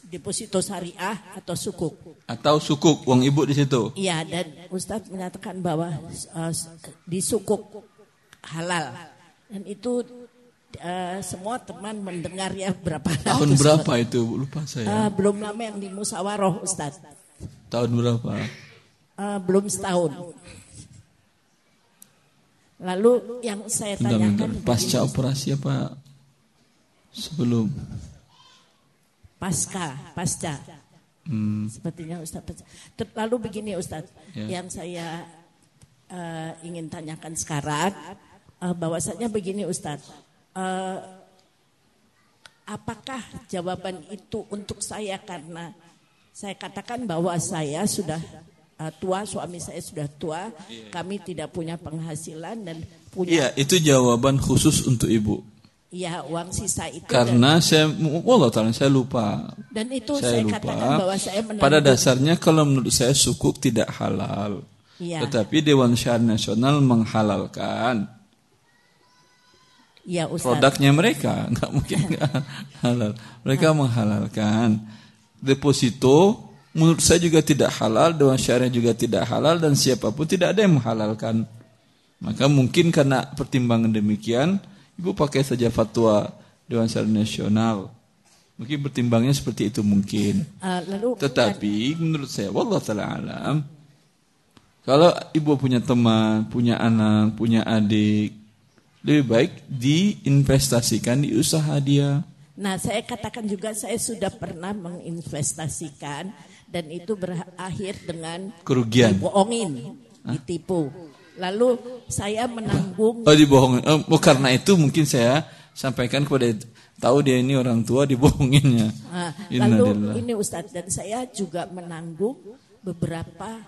deposito syariah atau sukuk. atau sukuk uang ibu di situ. Iya dan Ustadz menyatakan bahwa uh, di sukuk halal dan itu uh, semua teman mendengar ya berapa Tahun ratus- berapa itu lupa Uh, saya. belum lama yang di musyawarah Ustadz Tahun berapa? Uh, belum setahun. Lalu yang saya Bentar, bentar. tanyakan Pasca operasi apa? Sebelum. Pasca pasca Hmm. sepertinya Ustadz. Lalu begini Ustadz, Ya. yang saya uh, ingin tanyakan sekarang uh, bahwasanya begini Ustadz, uh, apakah jawaban itu untuk saya karena saya katakan bahwa saya sudah uh, tua, suami saya sudah tua, kami tidak punya penghasilan dan Iya, punya itu jawaban khusus untuk ibu. Ya uang sisa itu Karena saya, Allah taala saya lupa. dan, itu saya saya, lupa. katakan bahwa saya Pada dasarnya kalau menurut saya sukuk tidak halal. Iya. Tetapi Dewan Syariah Nasional menghalalkan ya produknya mereka, nggak mungkin nggak halal. Mereka menghalalkan deposito. Menurut saya juga tidak halal, Dewan Syariah juga tidak halal dan siapa pun tidak ada yang menghalalkan. Maka mungkin karena pertimbangan demikian, ibu pakai saja fatwa Dewan Syariah Nasional. Mungkin pertimbangnya seperti itu mungkin. Uh, lalu Tetapi menurut saya, wallah taala alam, kalau ibu punya teman, punya anak, punya adik, lebih baik diinvestasikan di usaha dia. Nah, saya katakan juga saya sudah pernah menginvestasikan dan itu berakhir dengan Kerugian. dibohongin, ditipu. Lalu saya menanggung Oh dibohongin. Oh, karena itu mungkin saya sampaikan kepada tahu dia ini orang tua dibohonginnya. Ah, Innalillah. lalu ini Ustadz dan saya juga menanggung beberapa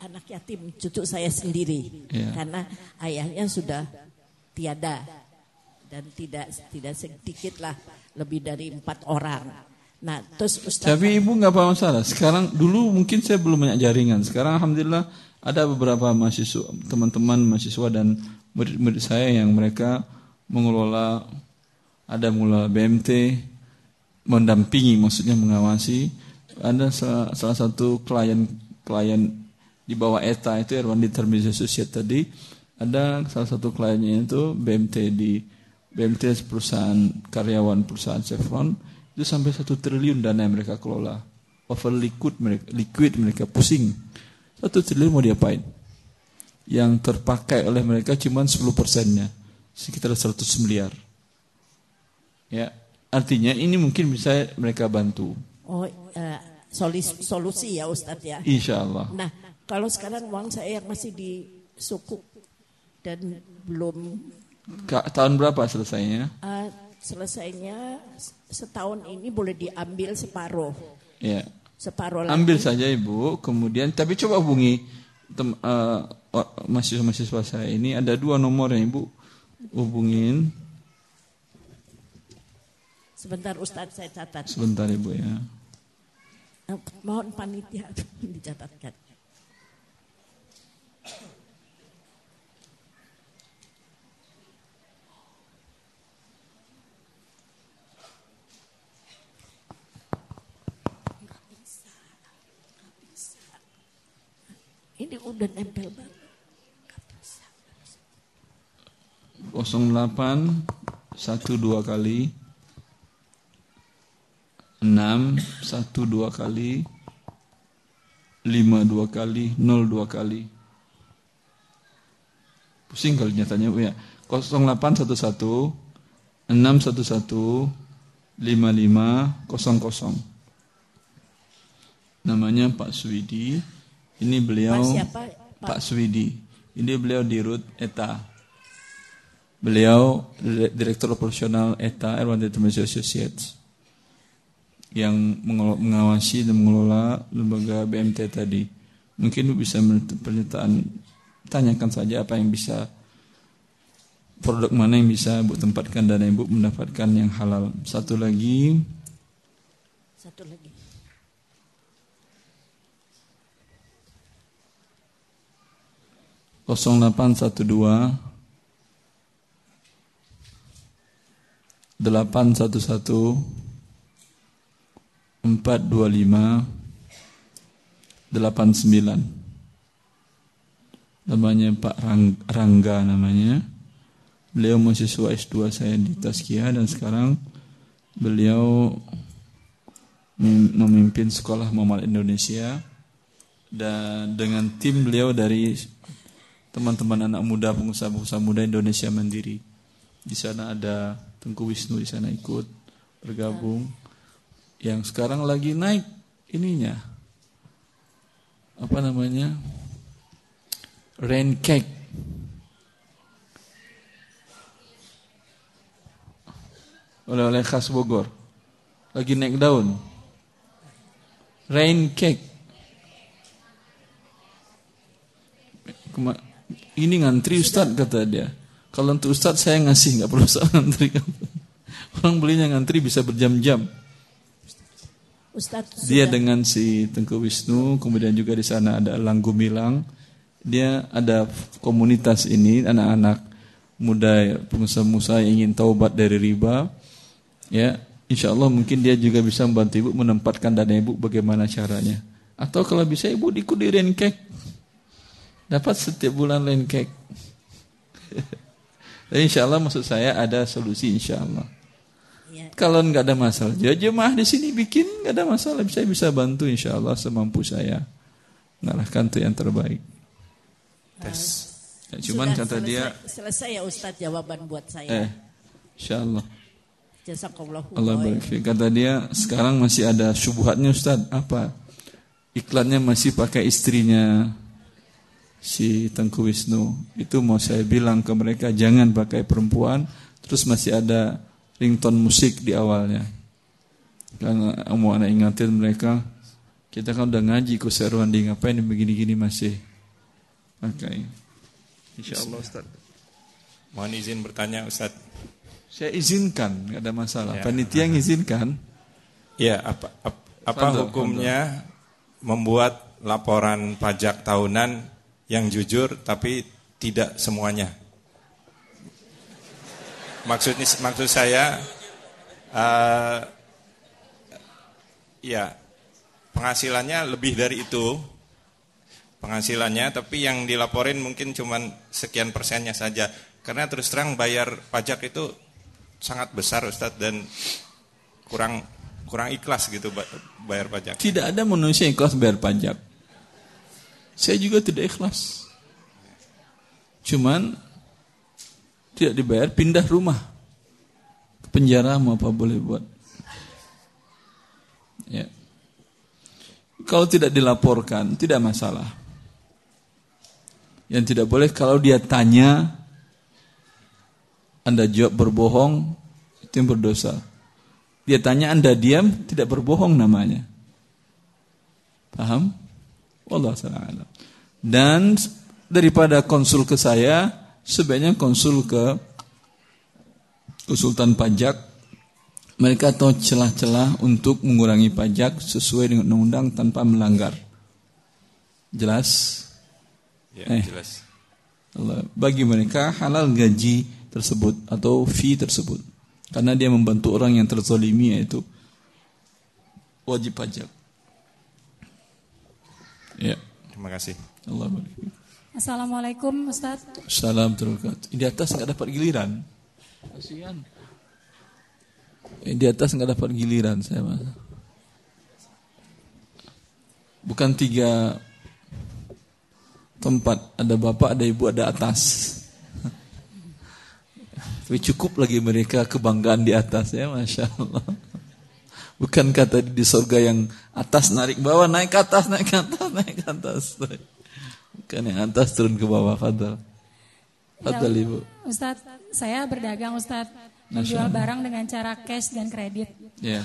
anak yatim cucu saya sendiri Iya. karena ayahnya sudah tiada dan tidak tidak sedikit lah lebih dari empat orang. Nah terus Ustadz Tapi ibu nggak apa masalah. Sekarang dulu mungkin saya belum banyak jaringan. Sekarang alhamdulillah ada beberapa mahasiswa, teman-teman mahasiswa dan murid-murid saya yang mereka mengelola ada mengelola BMT, mendampingi maksudnya mengawasi. Ada salah, salah satu klien klien di bawah ETA itu Erwan Determinasi Associate tadi. Ada salah satu kliennya itu BMT di BMT perusahaan karyawan perusahaan Chevron. Itu sampai satu triliun dana yang mereka kelola. Over liquid mereka liquid mereka pusing satu triliun mau diapain? Yang terpakai oleh mereka cuma 10 persennya. Sekitar 100 miliar. Ya artinya ini mungkin bisa mereka bantu. Oh eh, solis- solusi ya Ustadz ya. insya Allah Nah kalau sekarang uang saya yang masih di suku dan belum Ka- tahun berapa selesainya? eh, selesainya setahun ini boleh diambil separuh, ya separuh lagi. ambil saja ibu kemudian tapi coba hubungi tem- o- mahasiswa-mahasiswa saya ini ada dua nomor yang ibu hubungin Sebentar Ustadz saya catat. sebentar ibu ya Eh, Mohon panitia dicatatkan. Ini udah nempel banget. 08 satu dua kali. 6 satu dua kali. 5 dua kali 0 dua kali. Pusing kalau nyatanya ya. 0811 611 5500 namanya Pak Swidi ini beliau Pak siapa? Pak Swidi ini beliau di Rut ETA Beliau direktur operasional ETA Erwan Determination Associates yang mengawasi dan mengelola lembaga BMT tadi. Mungkin bisa pernyataan tanyakan saja apa yang bisa produk mana yang bisa Ibu tempatkan dan Ibu mendapatkan yang halal. Satu lagi. Satu lagi. Kosong delapan satu dua 811 425 89 namanya Pak Rangga namanya. Beliau mahasiswa S2 saya di Taskia dan sekarang beliau memimpin sekolah Muhammad Indonesia. Dan dengan tim beliau dari teman-teman anak muda pengusaha-pengusaha muda Indonesia Mandiri di sana ada Tengku Wisnu di sana ikut bergabung. Yang sekarang lagi naik ininya. Apa namanya? Rain cake. Oleh-oleh khas Bogor. Lagi naik daun. Rain cake. Ini ngantri Ustadz kata dia. Kalau untuk Ustadz saya ngasih nggak perlu usah ngantri. Orang belinya ngantri bisa berjam-jam. Dia dengan si Tengku Wisnu, kemudian juga di sana ada Langgu Milang. Dia ada komunitas ini anak-anak muda pengusaha-pengusaha yang ingin taubat dari riba. Ya, insya Allah mungkin dia juga bisa membantu ibu menempatkan dana ibu bagaimana caranya. Atau kalau bisa ibu ikut di Renkek. Dapat setiap bulan Renkek. Dan insya Allah maksud saya ada solusi insya Allah. Ya. Kalau nggak ada masalah, ya jemaah di sini bikin nggak ada masalah, saya bisa bantu insya Allah semampu saya ngarahkan tuh yang terbaik. Tes. Ya, cuman Sudah kata selesai, dia selesai ya Ustadz jawaban buat saya. Eh, insya Allah. Allah barik. Kata dia sekarang masih ada syubhatnya Ustadz apa? Iklannya masih pakai istrinya si Tengku Wisnu itu mau saya bilang ke mereka jangan pakai perempuan. Terus masih ada ringtone musik di awalnya. Karena mau anak ingatin mereka kita kan udah ngaji seruan di ngapain begini-gini masih? Pakai. Insya Allah Ustaz. Mohon izin bertanya Ustaz. Saya izinkan nggak ada masalah. Ya. panitia ngizinkan ya apa apa, apa hukumnya membuat laporan pajak tahunan yang jujur tapi tidak semuanya. Maksudnya maksud saya uh, ya penghasilannya lebih dari itu penghasilannya tapi yang dilaporin mungkin cuma sekian persennya saja karena terus terang bayar pajak itu sangat besar Ustadz dan kurang kurang ikhlas gitu bayar pajak. Tidak ada manusia ikhlas bayar pajak. Saya juga tidak ikhlas. Cuman tidak dibayar, pindah rumah. Ke penjara mau apa boleh buat. Ya. Kalau tidak dilaporkan, tidak masalah. Yang tidak boleh kalau dia tanya, Anda jawab berbohong, itu yang berdosa. Dia tanya Anda diam, tidak berbohong namanya. Paham? Allah taala. Dan daripada konsul ke saya, sebaiknya konsul ke konsultan pajak. Mereka tahu celah-celah untuk mengurangi pajak sesuai dengan undang-undang tanpa melanggar. Jelas? Ya, eh, jelas. Bagi mereka halal gaji tersebut atau fee tersebut. Karena dia membantu orang yang terzolimi yaitu wajib pajak. Ya. Terima kasih. Allah Assalamualaikum Ustaz. Salam terus. Di atas nggak dapat giliran. Kasihan. Eh, Di atas nggak dapat giliran saya mas. Bukan tiga tempat. Ada bapak, ada ibu, ada atas. Tapi cukup lagi mereka kebanggaan di atas ya, masya Allah. Bukan kata di surga yang atas narik bawah, naik ke atas, naik ke atas, naik ke atas. Bukan yang atas turun ke bawah, fadal. Fadal Ya, ibu. Ustaz, saya berdagang Ustaz. Menjual Allah. barang dengan cara cash dan kredit. Ya.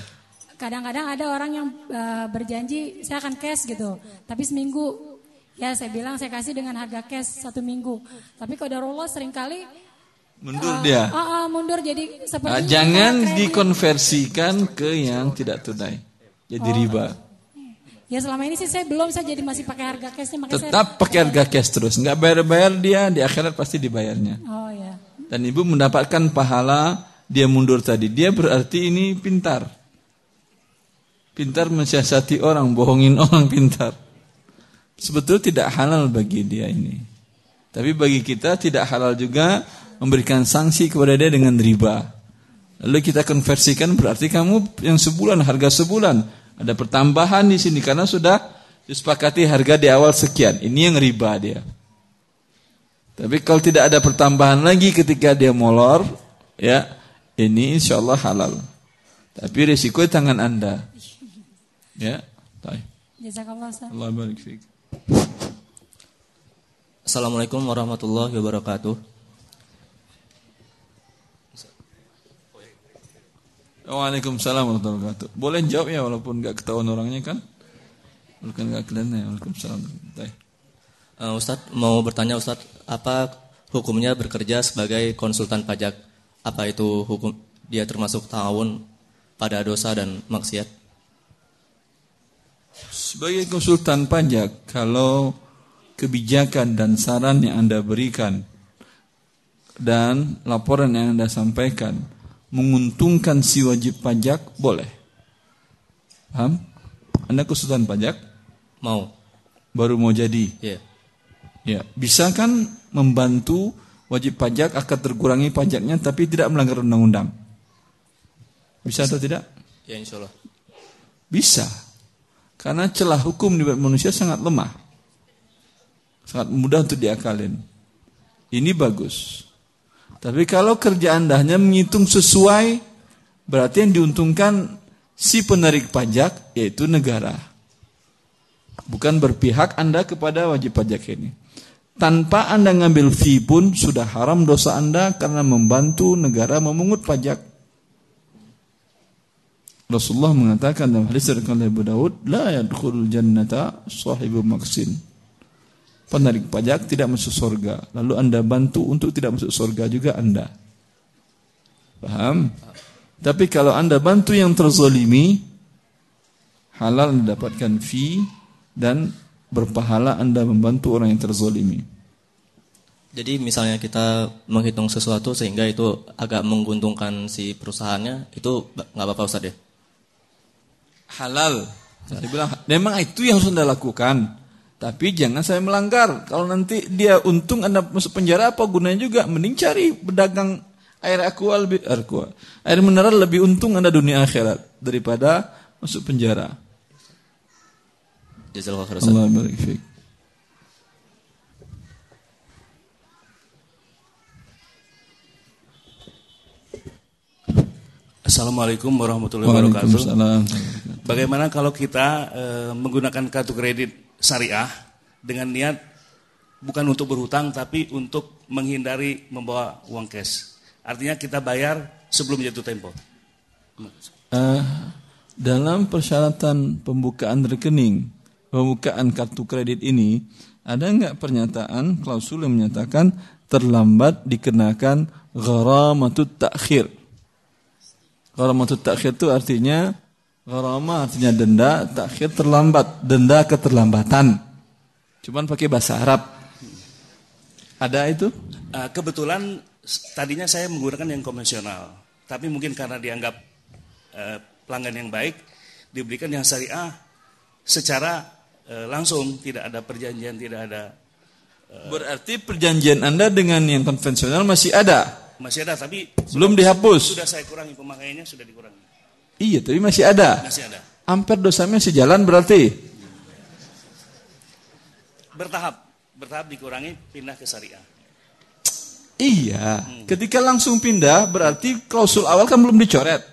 Kadang-kadang ada orang yang eh, berjanji saya akan cash gitu. Tapi seminggu ya saya bilang saya kasih dengan harga cash satu minggu. Tapi kodarullah sering kali Mundur dia. ah, ah, mundur jadi seperti Ah, jangan dikonversikan ke yang tidak tunai. Jadi Oh. riba. Ya selama ini sih saya belum saya jadi masih pakai harga cashnya makanya saya Tetap pakai harga cash terus. Nggak bayar-bayar dia, di akhirat pasti dibayarnya. Oh ya. Dan ibu mendapatkan pahala dia mundur tadi. Dia berarti ini pintar. Pintar mensiasati orang, bohongin orang pintar. Sebetulnya tidak halal bagi dia ini. Tapi bagi kita tidak halal juga memberikan sanksi kepada dia dengan riba. Lalu kita konversikan berarti kamu yang sebulan harga sebulan ada pertambahan di sini karena sudah disepakati harga di awal sekian. Ini yang riba dia. Tapi kalau tidak ada pertambahan lagi ketika dia molor, ya ini insya Allah halal. Tapi risiko di tangan anda. Ya, baik. Jazakallah. Allah barik fiik. Assalamualaikum warahmatullahi wabarakatuh. Waalaikumsalam warahmatullahi wabarakatuh. Boleh jawab ya walaupun nggak ketahuan orangnya kan? Walaupun nggak kelihatan ya. Waalaikumsalam. Uh, Ustadz mau bertanya Ustadz, apa hukumnya bekerja sebagai konsultan pajak? Apa itu hukum dia termasuk tahun pada dosa dan maksiat? Sebagai konsultan pajak, kalau kebijakan dan saran yang Anda berikan dan laporan yang Anda sampaikan menguntungkan si wajib pajak, boleh. Paham? Anda konsultan pajak? Mau. Baru mau jadi? Iya. Ya, bisa kan membantu wajib pajak akan terkurangi pajaknya tapi tidak melanggar undang-undang? Bisa atau tidak? Ya insya Allah. Bisa. Karena celah hukum di manusia sangat lemah. Sangat mudah untuk diakalin. Ini bagus. Tapi kalau kerja anda hanya menghitung sesuai, berarti yang diuntungkan si penarik pajak, yaitu negara. Bukan berpihak anda kepada wajib pajak ini. Tanpa anda ngambil fee pun sudah haram dosa anda karena membantu negara memungut pajak. Rasulullah mengatakan dalam hadis dari Abu Daud, la yadkhulul jannata sahibu maksin. Penarik pajak tidak masuk surga. Lalu Anda bantu untuk tidak masuk surga juga Anda. Paham? Tapi kalau Anda bantu yang terzolimi, halal Anda dapatkan fee dan berpahala Anda membantu orang yang terzolimi. Jadi misalnya kita menghitung sesuatu sehingga itu agak menguntungkan si perusahaannya, itu nggak apa-apa Ustaz ya? halal. Saya bilang, memang itu yang harus Anda lakukan. Tapi jangan saya melanggar. Kalau nanti dia untung Anda masuk penjara apa gunanya juga? Mending cari pedagang air aqua lebih air aqua. Air mineral lebih untung Anda dunia akhirat daripada masuk penjara. Allah barik fiik. Assalamualaikum warahmatullahi wabarakatuh. Bagaimana kalau kita eh, menggunakan kartu kredit syariah dengan niat bukan untuk berhutang tapi untuk menghindari membawa uang cash. Artinya kita bayar sebelum jatuh tempo. Eh, dalam persyaratan pembukaan rekening, pembukaan kartu kredit ini, ada nggak pernyataan klausul yang menyatakan terlambat dikenakan gharamatut takhir. Gharamatut takhir itu artinya gharama artinya denda, takhir terlambat, denda keterlambatan. Cuman pakai bahasa Arab. Ada itu? Eh, kebetulan tadinya saya menggunakan yang konvensional, tapi mungkin karena dianggap eh, pelanggan yang baik, diberikan yang syariah secara eh, langsung, tidak ada perjanjian, tidak ada Berarti perjanjian Anda dengan yang konvensional masih ada. masih ada tapi Belum sudah- dihapus. Sudah saya kurangi pemakaiannya sudah dikurangi. Iya, tapi masih ada. Masih ada. Ampere dosanya masih jalan berarti. Bertahap, bertahap dikurangi pindah ke syariah. Iya, ketika langsung pindah berarti klausul awal kan belum dicoret.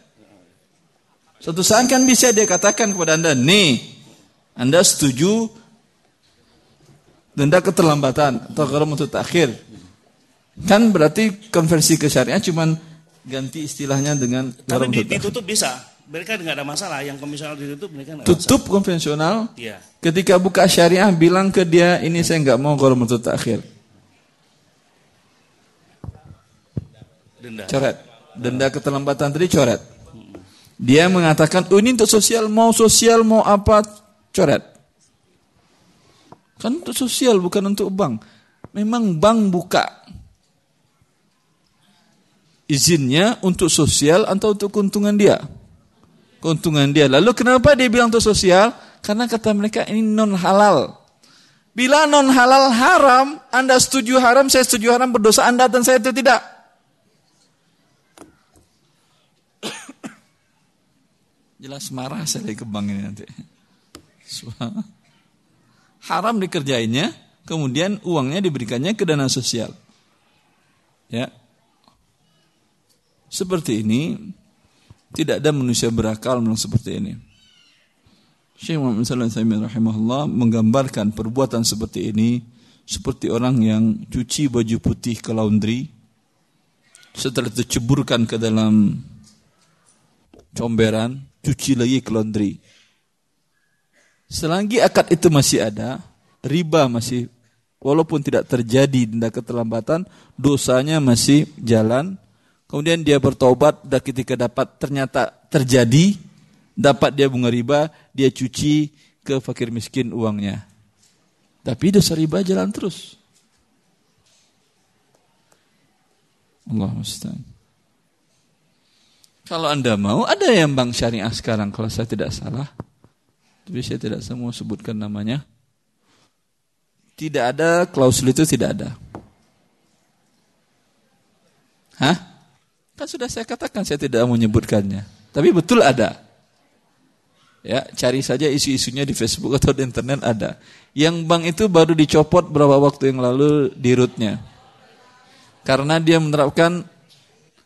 Suatu saat kan bisa dia katakan kepada Anda, nih, Anda setuju denda keterlambatan atau kalau untuk takhir. Kan berarti konversi ke syariah cuman ganti istilahnya dengan Tapi ditutup bisa. Mereka nggak ada masalah. Yang komisional ditutup mereka nggak Tutup konvensional. Iya. Ketika buka syariah bilang ke dia ini saya nggak mau untuk takhir. masalah. Denda. Coret. Denda keterlambatan tadi coret. Dia mengatakan, oh ini untuk sosial, mau sosial, mau apa, coret. Kan untuk sosial, bukan untuk bank. Memang bank buka izinnya untuk sosial atau untuk keuntungan dia. Keuntungan dia. Lalu kenapa dia bilang untuk sosial? Karena kata mereka ini non halal. Bila non halal haram, Anda setuju haram, saya setuju haram, berdosa Anda dan saya itu tidak. Jelas marah saya dari kebang ini nanti. Haram dikerjainnya, kemudian uangnya diberikannya ke dana sosial. Ya. Seperti ini, tidak ada manusia berakal memang seperti ini. Syekh Muhammad Sallallahu Alaihi Wasallam rahimahullah menggambarkan perbuatan seperti ini seperti orang yang cuci baju putih ke laundry setelah itu ke dalam comberan cuci lagi ke laundry selagi akad itu masih ada riba masih walaupun tidak terjadi denda keterlambatan dosanya masih jalan kemudian dia bertobat dan ketika dapat ternyata terjadi dapat dia bunga riba dia cuci ke fakir miskin uangnya tapi dosa riba jalan terus. Allah musta'an. Kalau anda mau, ada yang bank syariah sekarang kalau saya tidak salah. Tapi saya tidak semua sebutkan namanya. Tidak ada klausul itu tidak ada. Hah? Kan sudah saya katakan saya tidak menyebutkannya. Tapi betul ada. Ya, cari saja isu-isunya di Facebook atau di internet ada. Yang bank itu baru dicopot berapa waktu yang lalu di rootnya. Karena dia menerapkan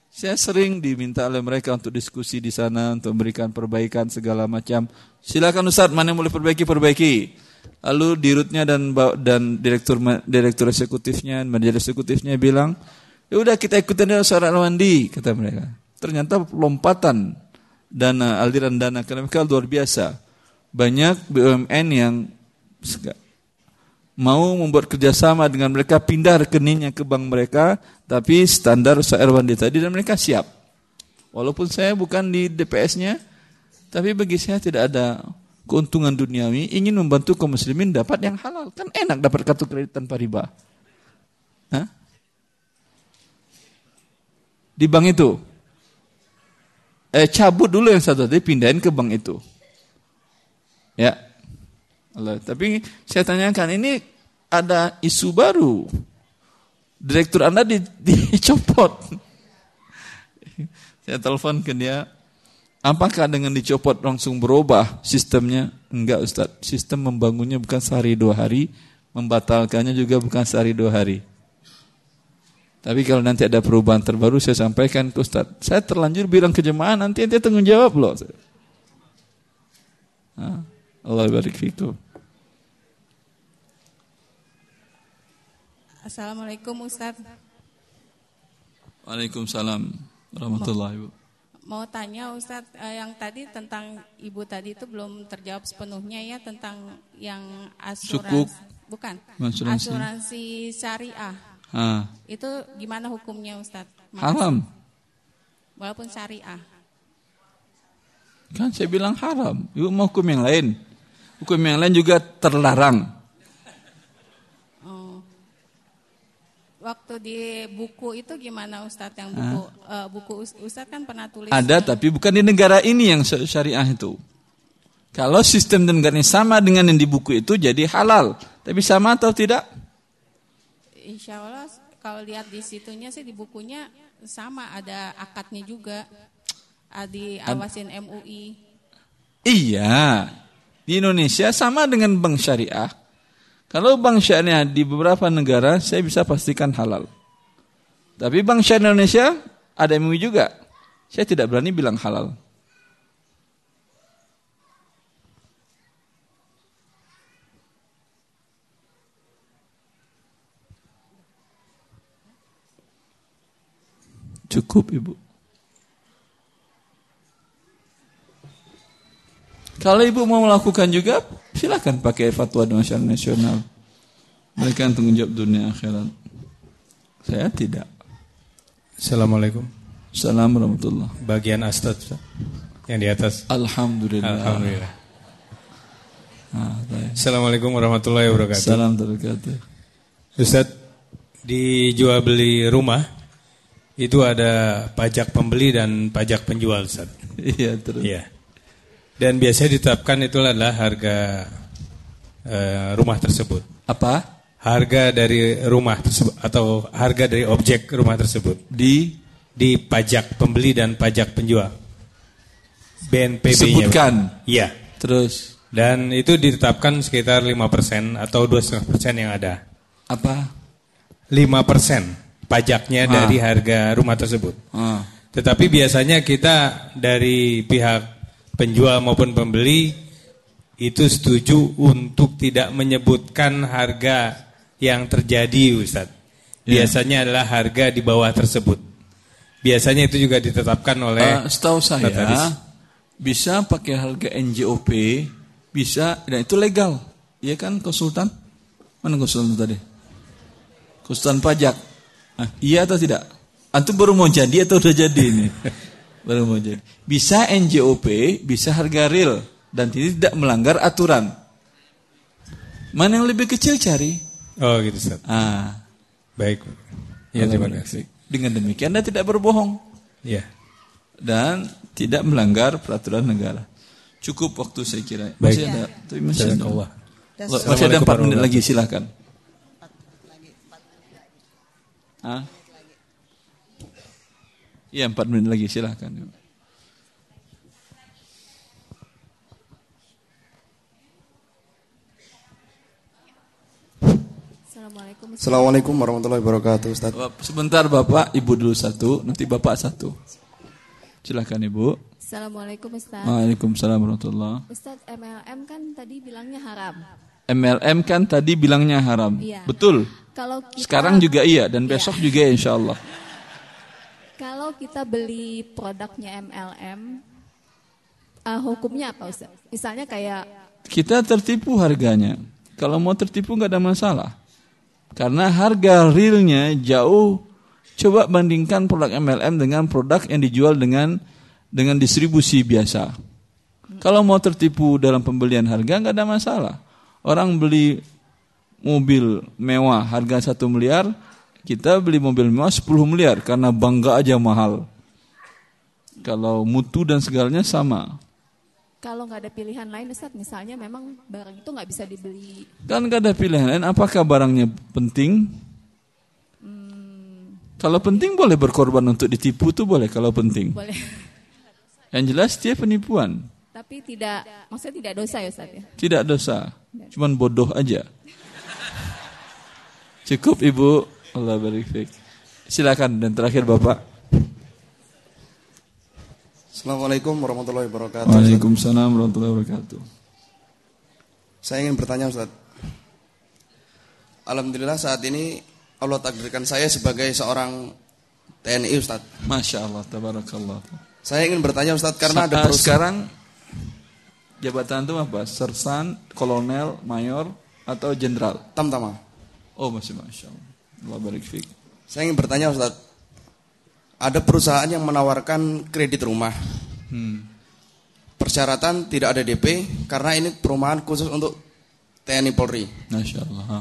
saya sering diminta oleh mereka untuk diskusi di sana untuk memberikan perbaikan segala macam. Silakan Ustaz, mana yang boleh perbaiki perbaiki. Lalu di rootnya dan dan direktur direktur eksekutifnya, manajer eksekutifnya bilang, ya udah kita ikutin aja syarat mandi kata mereka. Ternyata lompatan dana aliran dana karena mereka luar biasa. Banyak BUMN yang mau membuat kerjasama dengan mereka pindah rekeningnya ke bank mereka, tapi standar Syair Wandi tadi dan mereka siap. Walaupun saya bukan di DPS-nya, tapi bagi saya tidak ada keuntungan duniawi, ingin membantu kaum muslimin dapat yang halal. Kan enak dapat kartu kredit tanpa riba. Di bank itu. Eh, cabut dulu yang satu tadi, pindahin ke bank itu. Ya, Allah. Tapi saya tanyakan ini ada isu baru. Direktur Anda di, dicopot. saya telepon ke dia, apakah dengan dicopot langsung berubah sistemnya? Enggak Ustaz, sistem membangunnya bukan sehari dua hari, membatalkannya juga bukan sehari dua hari. Tapi kalau nanti ada perubahan terbaru saya sampaikan ke Ustaz. Saya terlanjur bilang ke jemaah nanti ente tanggung jawab loh. Nah, Allah barik fikum. Assalamualaikum Ustaz. Waalaikumsalam warahmatullahi wabarakatuh. Mau tanya Ustadz, eh, yang tadi tentang ibu tadi itu belum terjawab sepenuhnya ya tentang yang Sukuk. asuransi, bukan Asuransi. asuransi syariah. Ah. Itu gimana hukumnya Ustadz? Makasih. Haram. Walaupun syariah. Kan saya bilang haram. Ibu mau hukum yang lain. Hukum yang lain juga terlarang. Oh. Waktu di buku itu gimana Ustadz yang buku eh, buku Us- Ustadz kan pernah tulis Ada tapi bukan di negara ini yang sy- syariah itu. Kalau sistem dan negara ini sama dengan yang di buku itu jadi halal. Tapi sama atau tidak? Insya Allah kalau lihat di situnya sih di bukunya sama ada akadnya juga. Ah, Diawasin MUI. Iya. Di Indonesia sama dengan bank syariah. Kalau bank syariah di beberapa negara saya bisa pastikan halal. Tapi bank syariah Indonesia ada MUI juga. Saya tidak berani bilang halal. Cukup ibu. Kalau ibu mau melakukan juga, silakan pakai fatwa nasional nasional. Mereka yang tanggung jawab dunia akhirat. Saya tidak. Assalamualaikum. Assalamualaikum warahmatullah. Bagian astad yang di atas. Alhamdulillah. Alhamdulillah. Ah. Assalamualaikum warahmatullahi wabarakatuh. Salam terkatu. Ustaz, di jual beli rumah itu ada pajak pembeli dan pajak penjual, Ustaz. Iya, terus. Iya. Dan biasanya ditetapkan itu adalah harga eh, rumah tersebut. Apa? Harga dari rumah tersebut atau harga dari objek rumah tersebut di di pajak pembeli dan pajak penjual. BNPB-nya. Sebutkan. Iya. Terus Dan itu ditetapkan sekitar 5% atau 2,5% yang ada. apa? 5% pajaknya Ah. dari harga rumah tersebut. Ah. Tetapi biasanya kita dari pihak penjual maupun pembeli itu setuju untuk tidak menyebutkan harga yang terjadi Ustaz. Ya. Biasanya adalah harga di bawah tersebut. Biasanya itu juga ditetapkan oleh Eh, setahu saya notaris. bisa pakai harga NJOP, bisa dan itu legal. Iya kan konsultan? Mana konsultan tadi? Konsultan pajak. Iya atau tidak? Antum baru mau jadi atau udah jadi ini? baru mau jadi. Bisa NJOP, bisa harga real dan tidak melanggar aturan. Mana yang lebih kecil cari? Oh gitu Ustaz. Ah. Baik. Ya terima kasih. Dengan demikian Anda tidak berbohong. Ya. Dan tidak melanggar peraturan negara. Cukup waktu saya kira. Baik. Masih ada, tapi masih ada. Loh, Masih ada empat menit lagi silakan. Ah? Iya empat menit lagi silakan. Assalamualaikum. Assalamualaikum warahmatullahi wabarakatuh Ustaz. Sebentar Bapak, Ibu dulu satu, nanti Bapak satu. Silakan Ibu. Assalamualaikum Ustaz. Waalaikumsalam warahmatullahi. Ustaz MLM kan tadi bilangnya haram. MLM kan tadi bilangnya haram. Iya. Betul. Kalau kita- Sekarang juga iya dan Iya. besok juga insya Allah. Kalau kita beli produknya MLM, uh, hukumnya apa Ustaz? Misalnya kayak Kita tertipu harganya. Kalau mau tertipu nggak ada masalah. Karena harga realnya jauh. Coba bandingkan produk MLM dengan produk yang dijual dengan dengan distribusi biasa. Kalau mau tertipu dalam pembelian harga nggak ada masalah. Orang beli mobil mewah harga satu miliar, kita beli mobil mewah 10 miliar karena bangga aja mahal. Kalau mutu dan segalanya sama. kalau nggak ada pilihan lain Ustaz, misalnya memang barang itu nggak bisa dibeli. Kan gak ada pilihan lain. Apakah barangnya penting? Kalau penting boleh berkorban untuk ditipu tuh boleh kalau penting. Boleh. Yang jelas dia penipuan. Tapi tidak, maksudnya tidak dosa ya Ustaz ya? Tidak dosa. Cuman bodoh aja. Cukup Ibu. Allah barik fiik. Silakan dan terakhir Bapak. Assalamualaikum warahmatullahi wabarakatuh. Waalaikumsalam warahmatullahi wabarakatuh. Saya ingin bertanya Ustaz. Alhamdulillah saat ini Allah takdirkan saya sebagai seorang TNI Ustaz. Masya Allah, tabarakallah. Saya ingin bertanya Ustaz karena ada Sa- perusahaan sekarang jabatan itu apa? Sersan, kolonel, mayor, atau jenderal? Tamtama. Oh masih masya Allah. Allah barik. Saya ingin bertanya Ustaz. Ada perusahaan yang menawarkan kredit rumah. Hmm. Persyaratan tidak ada DP karena ini perumahan khusus untuk TNI Polri. Masya Allah. ha.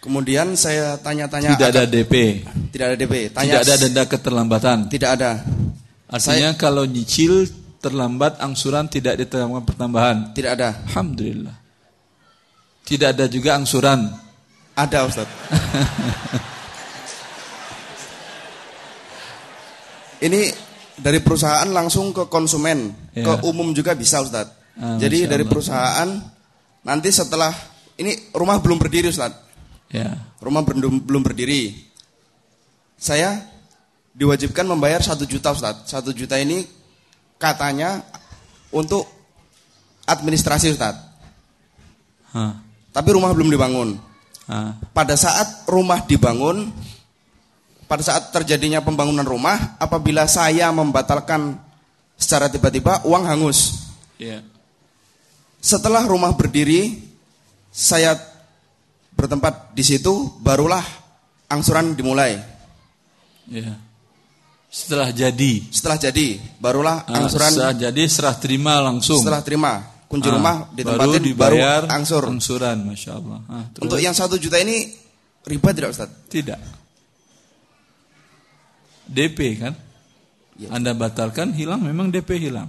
Kemudian saya tanya-tanya Tidak ada DP. Tidak ada DP. Tidak ada denda keterlambatan. Tidak ada. Artinya kalau nyicil terlambat angsuran tidak diterapkan pertambahan. Tidak ada. Alhamdulillah. Tidak ada juga angsuran. Ada Ustaz. Ini dari perusahaan langsung ke konsumen, Ya. ke umum juga bisa Ustaz. Ah, Jadi dari perusahaan nanti setelah ini rumah belum berdiri Ustaz. Ya. Rumah belum belum berdiri. Saya diwajibkan membayar satu juta Ustaz. Satu juta ini katanya untuk administrasi Ustaz. Hah. Tapi rumah belum dibangun. Pada saat rumah dibangun, pada saat terjadinya pembangunan rumah, apabila saya membatalkan secara tiba-tiba, uang hangus. Ya. Setelah rumah berdiri, saya bertempat di situ, barulah angsuran dimulai. Ya. Setelah jadi. Setelah jadi, barulah Ah, angsuran. setelah jadi serah terima langsung. Setelah terima, kunci Ah, rumah ditempatin, baru dibayar baru angsur. angsuran, masya Allah. Ah, terus? Untuk yang satu juta ini riba tidak Ustaz? Tidak. DP kan? Anda batalkan hilang memang DP hilang.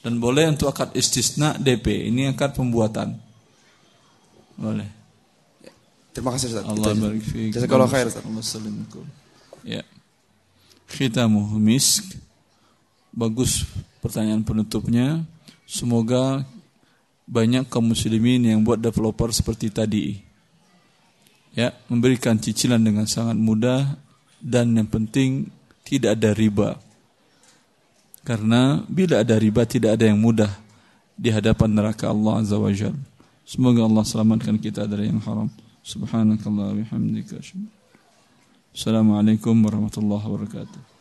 Dan boleh untuk akad istisna DP. Ini akad pembuatan. Boleh. Terima kasih Ustaz. Allah barik fiik. Khair Ustaz. Ya. Misk. Bagus pertanyaan penutupnya. Semoga banyak kaum muslimin yang buat developer seperti tadi. Ya, memberikan cicilan dengan sangat mudah dan yang penting tidak ada riba. Karena bila ada riba tidak ada yang mudah di hadapan neraka Allah Azza wa Jalla. Semoga Allah selamatkan kita dari yang haram. Subhanakallah bihamdika. Assalamualaikum warahmatullahi wabarakatuh.